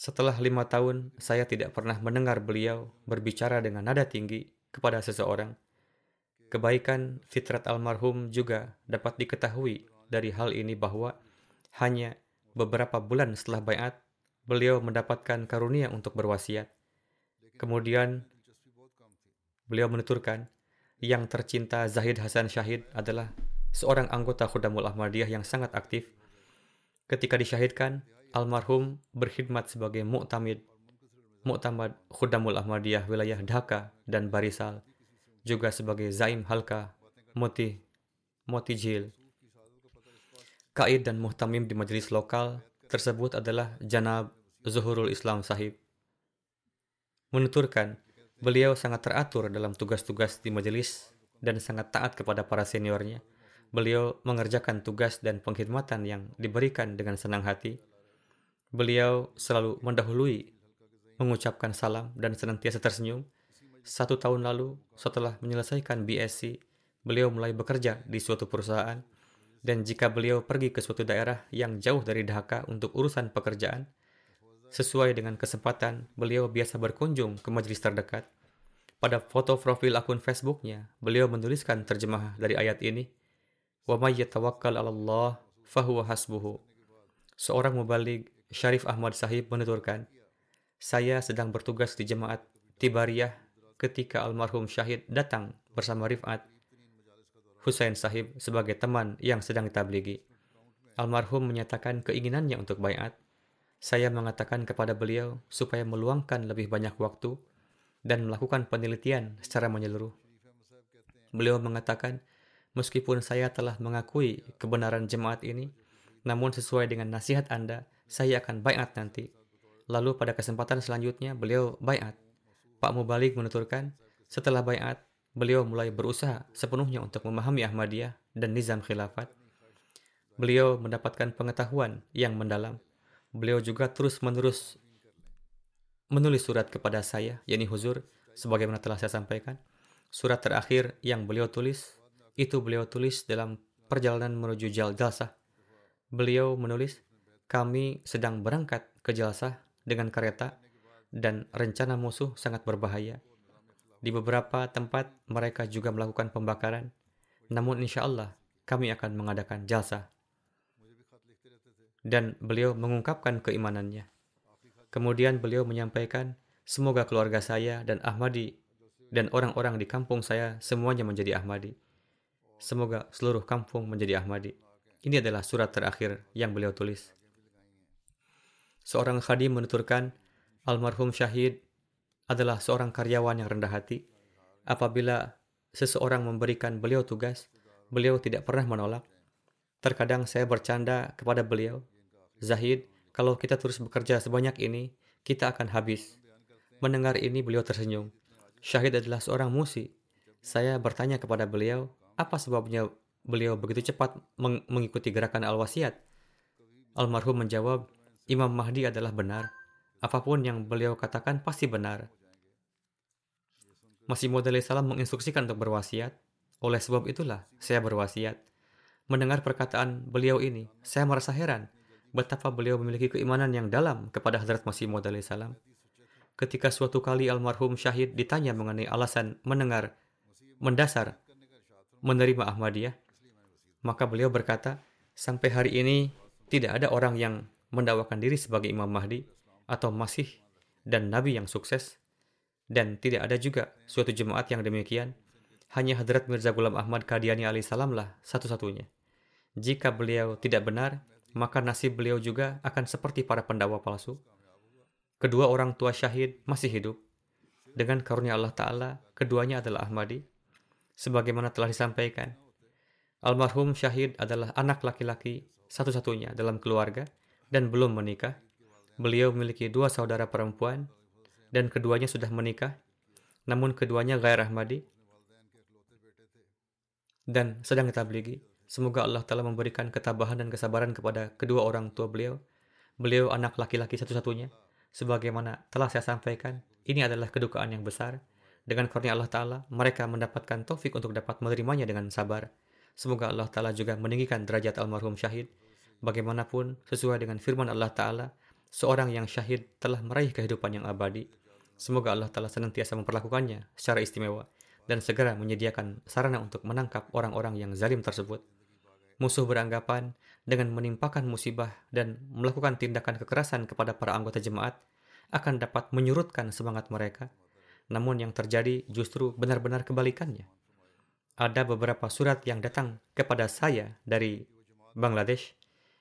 Setelah lima tahun, saya tidak pernah mendengar beliau berbicara dengan nada tinggi kepada seseorang. Kebaikan fitrat almarhum juga dapat diketahui dari hal ini bahwa hanya beberapa bulan setelah bayat, beliau mendapatkan karunia untuk berwasiat. Kemudian, beliau menuturkan, yang tercinta Zahid Hasan Syahid adalah seorang anggota Khudamul Ahmadiyah yang sangat aktif. Ketika disyahidkan, almarhum berkhidmat sebagai mu'tamid, mu'tamad Khudamul Ahmadiyah wilayah Dhaka dan Barisal, juga sebagai Zaim Halka, Moti, Motijil. Kaid dan muhtamim di majelis lokal tersebut adalah Janab Zuhurul Islam Sahib. Menuturkan, beliau sangat teratur dalam tugas-tugas di majelis dan sangat taat kepada para seniornya. Beliau mengerjakan tugas dan pengkhidmatan yang diberikan dengan senang hati. Beliau selalu mendahului mengucapkan salam dan senantiasa tersenyum. Satu tahun lalu, setelah menyelesaikan BSc, beliau mulai bekerja di suatu perusahaan. Dan jika beliau pergi ke suatu daerah yang jauh dari Dhaka untuk urusan pekerjaan, sesuai dengan kesempatan, beliau biasa berkunjung ke majelis terdekat. Pada foto profil akun Facebooknya, beliau menuliskan terjemah dari ayat ini, may yatawakkal 'ala Allah fahuwa hasbuhu. Seorang mubalik Syarif Ahmad Sahib menuturkan, saya sedang bertugas di jemaat Tibariyah ketika almarhum Syahid datang bersama Rifat Hussein Sahib sebagai teman yang sedang ditabligi. Almarhum menyatakan keinginannya untuk bayat. Saya mengatakan kepada beliau supaya meluangkan lebih banyak waktu dan melakukan penelitian secara menyeluruh. Beliau mengatakan, Meskipun saya telah mengakui kebenaran jemaat ini, namun sesuai dengan nasihat Anda, saya akan bayat nanti. Lalu pada kesempatan selanjutnya, beliau bayat. Pak Mubalik menuturkan, setelah bayat, beliau mulai berusaha sepenuhnya untuk memahami Ahmadiyah dan nizam khilafat. Beliau mendapatkan pengetahuan yang mendalam. Beliau juga terus-menerus menulis surat kepada saya, yakni Huzur, sebagaimana telah saya sampaikan. Surat terakhir yang beliau tulis itu beliau tulis dalam perjalanan menuju Jalsah. Beliau menulis, kami sedang berangkat ke Jalsah dengan kereta dan rencana musuh sangat berbahaya. Di beberapa tempat mereka juga melakukan pembakaran, namun insya Allah kami akan mengadakan jalsa. Dan beliau mengungkapkan keimanannya. Kemudian beliau menyampaikan, semoga keluarga saya dan Ahmadi dan orang-orang di kampung saya semuanya menjadi Ahmadi. Semoga seluruh kampung menjadi Ahmadi. Ini adalah surat terakhir yang beliau tulis. Seorang khadim menuturkan, almarhum syahid adalah seorang karyawan yang rendah hati. Apabila seseorang memberikan beliau tugas, beliau tidak pernah menolak. Terkadang saya bercanda kepada beliau, Zahid, kalau kita terus bekerja sebanyak ini, kita akan habis. Mendengar ini, beliau tersenyum. Syahid adalah seorang musi. Saya bertanya kepada beliau, apa sebabnya beliau begitu cepat meng mengikuti gerakan al-wasiat? Almarhum menjawab, Imam Mahdi adalah benar. Apa pun yang beliau katakan pasti benar. Masih Maud salam menginstruksikan untuk berwasiat. Oleh sebab itulah saya berwasiat. Mendengar perkataan beliau ini, saya merasa heran betapa beliau memiliki keimanan yang dalam kepada Hadrat Masih Maud salam. Ketika suatu kali almarhum syahid ditanya mengenai alasan mendengar mendasar menerima Ahmadiyah, maka beliau berkata, sampai hari ini tidak ada orang yang mendakwakan diri sebagai Imam Mahdi atau Masih dan Nabi yang sukses, dan tidak ada juga suatu jemaat yang demikian. Hanya Hadrat Mirza Ghulam Ahmad Qadiani alaihissalam lah satu-satunya. Jika beliau tidak benar, maka nasib beliau juga akan seperti para pendakwa palsu. kedua orang tua syahid masih hidup. Dengan karunia Allah Ta'ala, keduanya adalah Ahmadi. Sebagaimana telah disampaikan, almarhum syahid adalah anak laki-laki satu-satunya dalam keluarga dan belum menikah. Beliau memiliki dua saudara perempuan dan keduanya sudah menikah, namun keduanya gair Ahmadi dan sedang tablighi. Semoga Allah telah memberikan ketabahan dan kesabaran kepada kedua orang tua beliau. Beliau anak laki-laki satu-satunya. Sebagaimana telah saya sampaikan, ini adalah kedukaan yang besar. Dengan karunia Allah Ta'ala, mereka mendapatkan taufik untuk dapat menerimanya dengan sabar. Semoga Allah Ta'ala juga meninggikan derajat almarhum syahid. Bagaimanapun, sesuai dengan firman Allah Ta'ala, seorang yang syahid telah meraih kehidupan yang abadi. Semoga Allah Ta'ala senantiasa memperlakukannya secara istimewa dan segera menyediakan sarana untuk menangkap orang-orang yang zalim tersebut. Musuh beranggapan dengan menimpakan musibah dan melakukan tindakan kekerasan kepada para anggota jemaat akan dapat menyurutkan semangat mereka. Namun yang terjadi justru benar-benar kebalikannya. Ada beberapa surat yang datang kepada saya dari Bangladesh.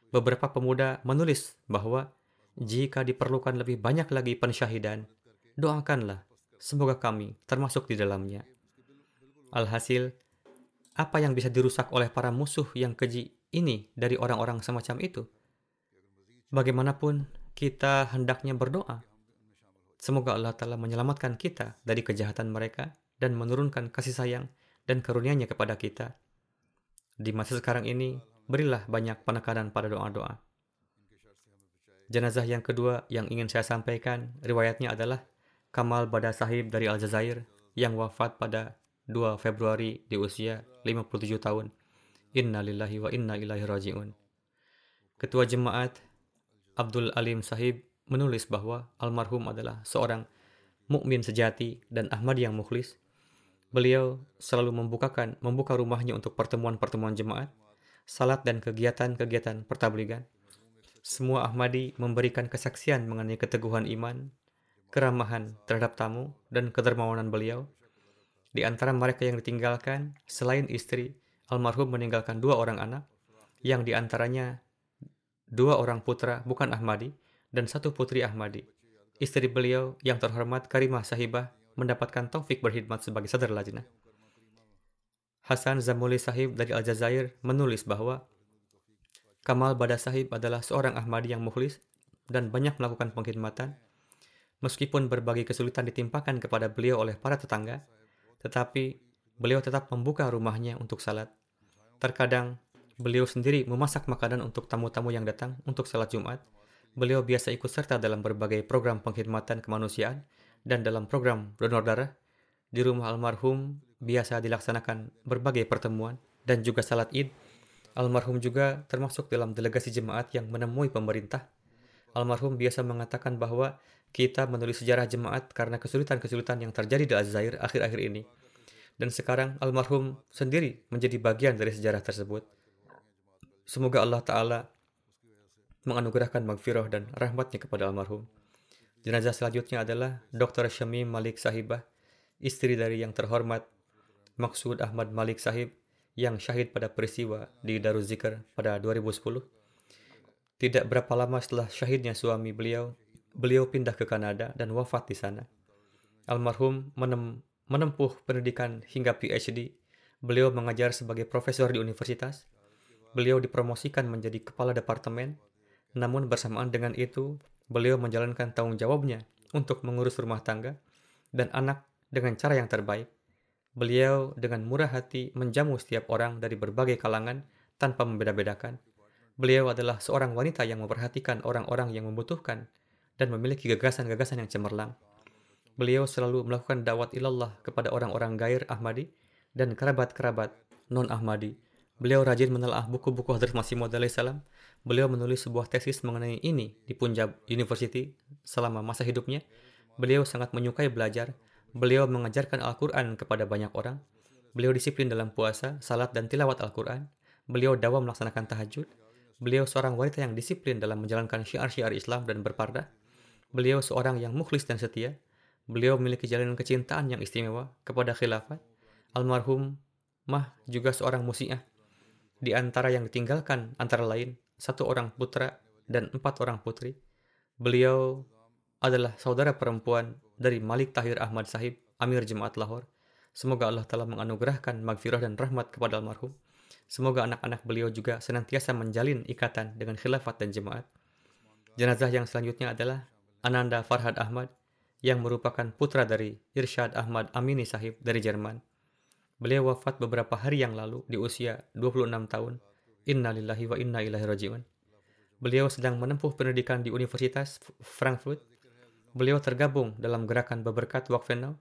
Beberapa pemuda menulis bahwa jika diperlukan lebih banyak lagi pensyahidan, doakanlah semoga kami termasuk di dalamnya. Alhasil, apa yang bisa dirusak oleh para musuh yang keji ini dari orang-orang semacam itu? Bagaimanapun, kita hendaknya berdoa. Semoga Allah Ta'ala menyelamatkan kita dari kejahatan mereka dan menurunkan kasih sayang dan karunia-Nya kepada kita. Di masa sekarang ini, berilah banyak penekanan pada doa-doa. Jenazah yang kedua yang ingin saya sampaikan, riwayatnya adalah Kamal Bada Sahib dari Aljazair yang wafat pada 2 Februari di usia 57 tahun. Inna lillahi wa inna ilaihi raji'un. Ketua jemaat Abdul Alim Sahib menulis bahwa almarhum adalah seorang mukmin sejati dan Ahmad yang mukhlis. Beliau selalu membukakan membuka rumahnya untuk pertemuan-pertemuan jemaat, salat dan kegiatan-kegiatan pertabligan. Semua Ahmadi memberikan kesaksian mengenai keteguhan iman, keramahan terhadap tamu, dan kedermawanan beliau di antara mereka yang ditinggalkan, selain istri, almarhum meninggalkan dua orang anak, yang di antaranya dua orang putra bukan Ahmadi dan satu putri Ahmadi. Istri beliau yang terhormat Karimah Sahibah mendapatkan taufik berkhidmat sebagai sadar lajnah. Hasan Zamuli Sahib dari Aljazair menulis bahwa Kamal Bada Sahib adalah seorang Ahmadi yang mukhlis dan banyak melakukan pengkhidmatan. Meskipun berbagai kesulitan ditimpakan kepada beliau oleh para tetangga, tetapi beliau tetap membuka rumahnya untuk salat. Terkadang beliau sendiri memasak makanan untuk tamu-tamu yang datang untuk salat Jumat. Beliau biasa ikut serta dalam berbagai program pengkhidmatan kemanusiaan dan dalam program donor darah. Di rumah almarhum biasa dilaksanakan berbagai pertemuan dan juga salat Id. Almarhum juga termasuk dalam delegasi jemaat yang menemui pemerintah. Almarhum biasa mengatakan bahwa kita menulis sejarah jemaat karena kesulitan-kesulitan yang terjadi di Aljazair akhir-akhir ini. Dan sekarang almarhum sendiri menjadi bagian dari sejarah tersebut. Semoga Allah Ta'ala menganugerahkan magfirah dan rahmatnya kepada almarhum. Jenazah selanjutnya adalah Dr. Syamim Malik Sahibah, istri dari yang terhormat Maksud Ahmad Malik Sahib yang syahid pada peristiwa di Darul Zikr pada 2010. Tidak berapa lama setelah syahidnya suami beliau, beliau pindah ke Kanada dan wafat di sana. Almarhum menem menempuh pendidikan hingga PhD. Beliau mengajar sebagai profesor di universitas. Beliau dipromosikan menjadi kepala departemen. Namun bersamaan dengan itu, beliau menjalankan tanggung jawabnya untuk mengurus rumah tangga dan anak dengan cara yang terbaik. Beliau dengan murah hati menjamu setiap orang dari berbagai kalangan tanpa membeda-bedakan. Beliau adalah seorang wanita yang memperhatikan orang-orang yang membutuhkan dan memiliki gagasan-gagasan yang cemerlang. Beliau selalu melakukan dakwat ilallah kepada orang-orang gair Ahmadi dan kerabat-kerabat non-Ahmadi. Beliau rajin menelaah buku-buku Hadrat Masih Maud salam. Beliau menulis sebuah tesis mengenai ini di Punjab University selama masa hidupnya. Beliau sangat menyukai belajar. Beliau mengajarkan Al-Quran kepada banyak orang. Beliau disiplin dalam puasa, salat, dan tilawat Al-Quran. Beliau dawa melaksanakan tahajud. Beliau seorang wanita yang disiplin dalam menjalankan syiar-syiar Islam dan berpardah. Beliau seorang yang mukhlis dan setia. Beliau memiliki jalanan kecintaan yang istimewa kepada khilafat. Almarhum Mah juga seorang musiah. Di antara yang ditinggalkan antara lain satu orang putra dan empat orang putri. Beliau adalah saudara perempuan dari Malik Tahir Ahmad Sahib, Amir Jemaat Lahore. Semoga Allah telah menganugerahkan magfirah dan rahmat kepada almarhum. Semoga anak-anak beliau juga senantiasa menjalin ikatan dengan khilafat dan jemaat. Jenazah yang selanjutnya adalah Ananda Farhad Ahmad yang merupakan putra dari Irsyad Ahmad Amini Sahib dari Jerman. Beliau wafat beberapa hari yang lalu di usia 26 tahun. Innalillahi wa inna ilaihi rajiun. Beliau sedang menempuh pendidikan di Universitas Frankfurt. Beliau tergabung dalam gerakan Beberkat Wakfenau.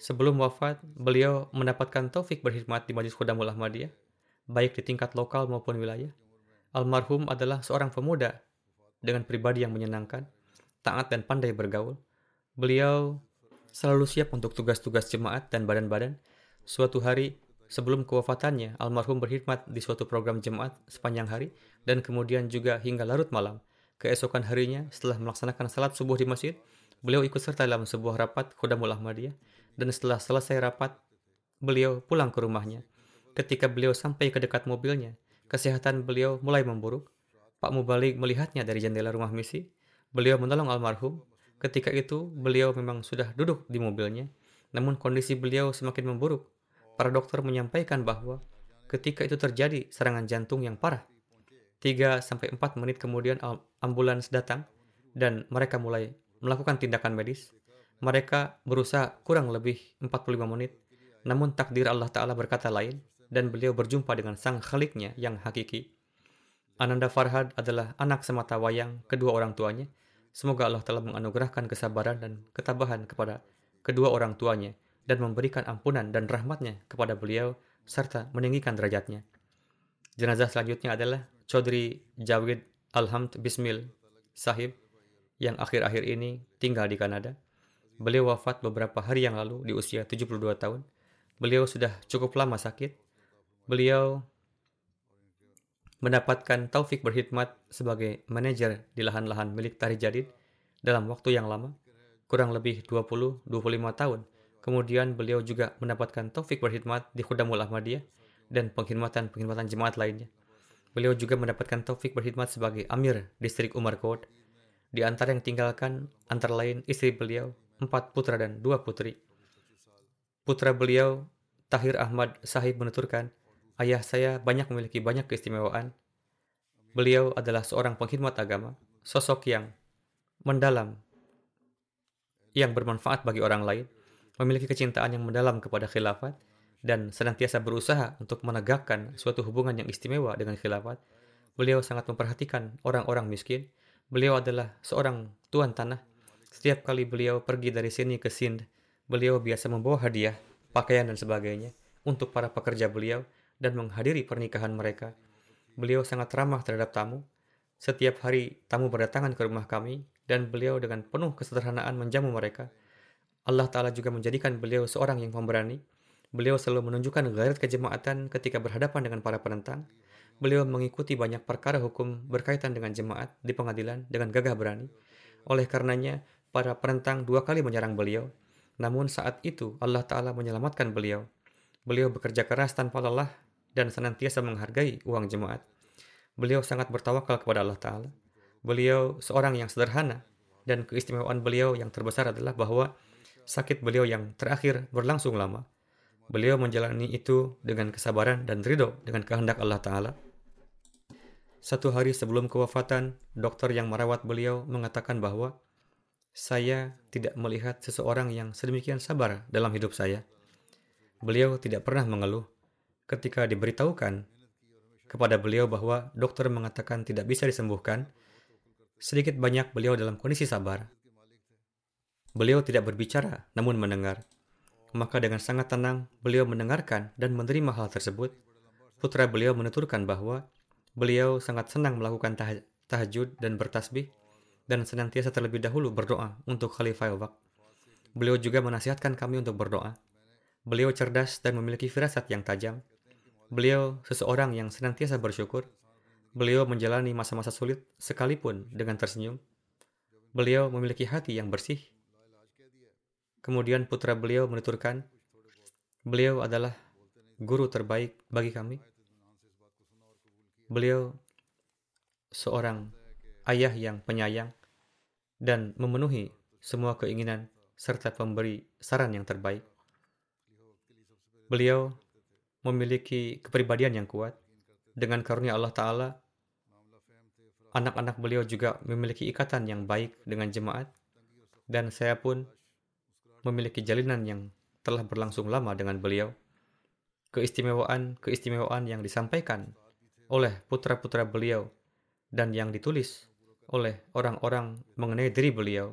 Sebelum wafat, beliau mendapatkan taufik berkhidmat di Majlis Khudamul Ahmadiyah, baik di tingkat lokal maupun wilayah. Almarhum adalah seorang pemuda dengan pribadi yang menyenangkan, taat dan pandai bergaul. Beliau selalu siap untuk tugas-tugas jemaat dan badan-badan. Suatu hari, Sebelum kewafatannya, almarhum berkhidmat di suatu program jemaat sepanjang hari dan kemudian juga hingga larut malam. Keesokan harinya, setelah melaksanakan salat subuh di masjid, beliau ikut serta dalam sebuah rapat Khudamul Ahmadiyah dan setelah selesai rapat, beliau pulang ke rumahnya. Ketika beliau sampai ke dekat mobilnya, kesehatan beliau mulai memburuk. Pak Mubalik melihatnya dari jendela rumah misi. Beliau menolong almarhum. Ketika itu, beliau memang sudah duduk di mobilnya, namun kondisi beliau semakin memburuk para dokter menyampaikan bahwa ketika itu terjadi serangan jantung yang parah. 3-4 menit kemudian ambulans datang dan mereka mulai melakukan tindakan medis. Mereka berusaha kurang lebih 45 menit, namun takdir Allah Ta'ala berkata lain dan beliau berjumpa dengan sang khaliknya yang hakiki. Ananda Farhad adalah anak semata wayang kedua orang tuanya. Semoga Allah telah menganugerahkan kesabaran dan ketabahan kepada kedua orang tuanya dan memberikan ampunan dan rahmatnya kepada beliau serta meninggikan derajatnya. Jenazah selanjutnya adalah Chaudhry Jawid Alhamd Bismil Sahib yang akhir-akhir ini tinggal di Kanada. Beliau wafat beberapa hari yang lalu di usia 72 tahun. Beliau sudah cukup lama sakit. Beliau mendapatkan taufik berkhidmat sebagai manajer di lahan-lahan milik Tari Jadid dalam waktu yang lama, kurang lebih 20-25 tahun Kemudian beliau juga mendapatkan taufik berkhidmat di Khudamul Ahmadiyah dan pengkhidmatan-pengkhidmatan jemaat lainnya. Beliau juga mendapatkan taufik berkhidmat sebagai Amir Distrik Umar Kot. Di antara yang tinggalkan antara lain istri beliau, empat putra dan dua putri. Putra beliau, Tahir Ahmad Sahib menuturkan, ayah saya banyak memiliki banyak keistimewaan. Beliau adalah seorang pengkhidmat agama, sosok yang mendalam, yang bermanfaat bagi orang lain, memiliki kecintaan yang mendalam kepada khilafat dan senantiasa berusaha untuk menegakkan suatu hubungan yang istimewa dengan khilafat. Beliau sangat memperhatikan orang-orang miskin. Beliau adalah seorang tuan tanah. Setiap kali beliau pergi dari sini ke Sind, beliau biasa membawa hadiah, pakaian dan sebagainya untuk para pekerja beliau dan menghadiri pernikahan mereka. Beliau sangat ramah terhadap tamu. Setiap hari tamu berdatangan ke rumah kami dan beliau dengan penuh kesederhanaan menjamu mereka. Allah Ta'ala juga menjadikan beliau seorang yang pemberani. Beliau selalu menunjukkan gairat kejemaatan ketika berhadapan dengan para penentang. Beliau mengikuti banyak perkara hukum berkaitan dengan jemaat di pengadilan dengan gagah berani. Oleh karenanya, para penentang dua kali menyerang beliau. Namun saat itu Allah Ta'ala menyelamatkan beliau. Beliau bekerja keras tanpa lelah dan senantiasa menghargai uang jemaat. Beliau sangat bertawakal kepada Allah Ta'ala. Beliau seorang yang sederhana dan keistimewaan beliau yang terbesar adalah bahwa sakit beliau yang terakhir berlangsung lama. Beliau menjalani itu dengan kesabaran dan ridho dengan kehendak Allah Ta'ala. Satu hari sebelum kewafatan, dokter yang merawat beliau mengatakan bahwa saya tidak melihat seseorang yang sedemikian sabar dalam hidup saya. Beliau tidak pernah mengeluh. Ketika diberitahukan kepada beliau bahwa dokter mengatakan tidak bisa disembuhkan, sedikit banyak beliau dalam kondisi sabar. Beliau tidak berbicara, namun mendengar. Maka dengan sangat tenang, beliau mendengarkan dan menerima hal tersebut. Putra beliau menuturkan bahwa beliau sangat senang melakukan tah tahajud dan bertasbih, dan senantiasa terlebih dahulu berdoa untuk Khalifah Wak. Beliau juga menasihatkan kami untuk berdoa. Beliau cerdas dan memiliki firasat yang tajam. Beliau seseorang yang senantiasa bersyukur. Beliau menjalani masa-masa sulit sekalipun dengan tersenyum. Beliau memiliki hati yang bersih Kemudian putra beliau menuturkan, beliau adalah guru terbaik bagi kami. Beliau seorang ayah yang penyayang dan memenuhi semua keinginan serta pemberi saran yang terbaik. Beliau memiliki kepribadian yang kuat. Dengan karunia Allah Ta'ala, anak-anak beliau juga memiliki ikatan yang baik dengan jemaat, dan saya pun memiliki jalinan yang telah berlangsung lama dengan beliau. Keistimewaan-keistimewaan yang disampaikan oleh putra-putra beliau dan yang ditulis oleh orang-orang mengenai diri beliau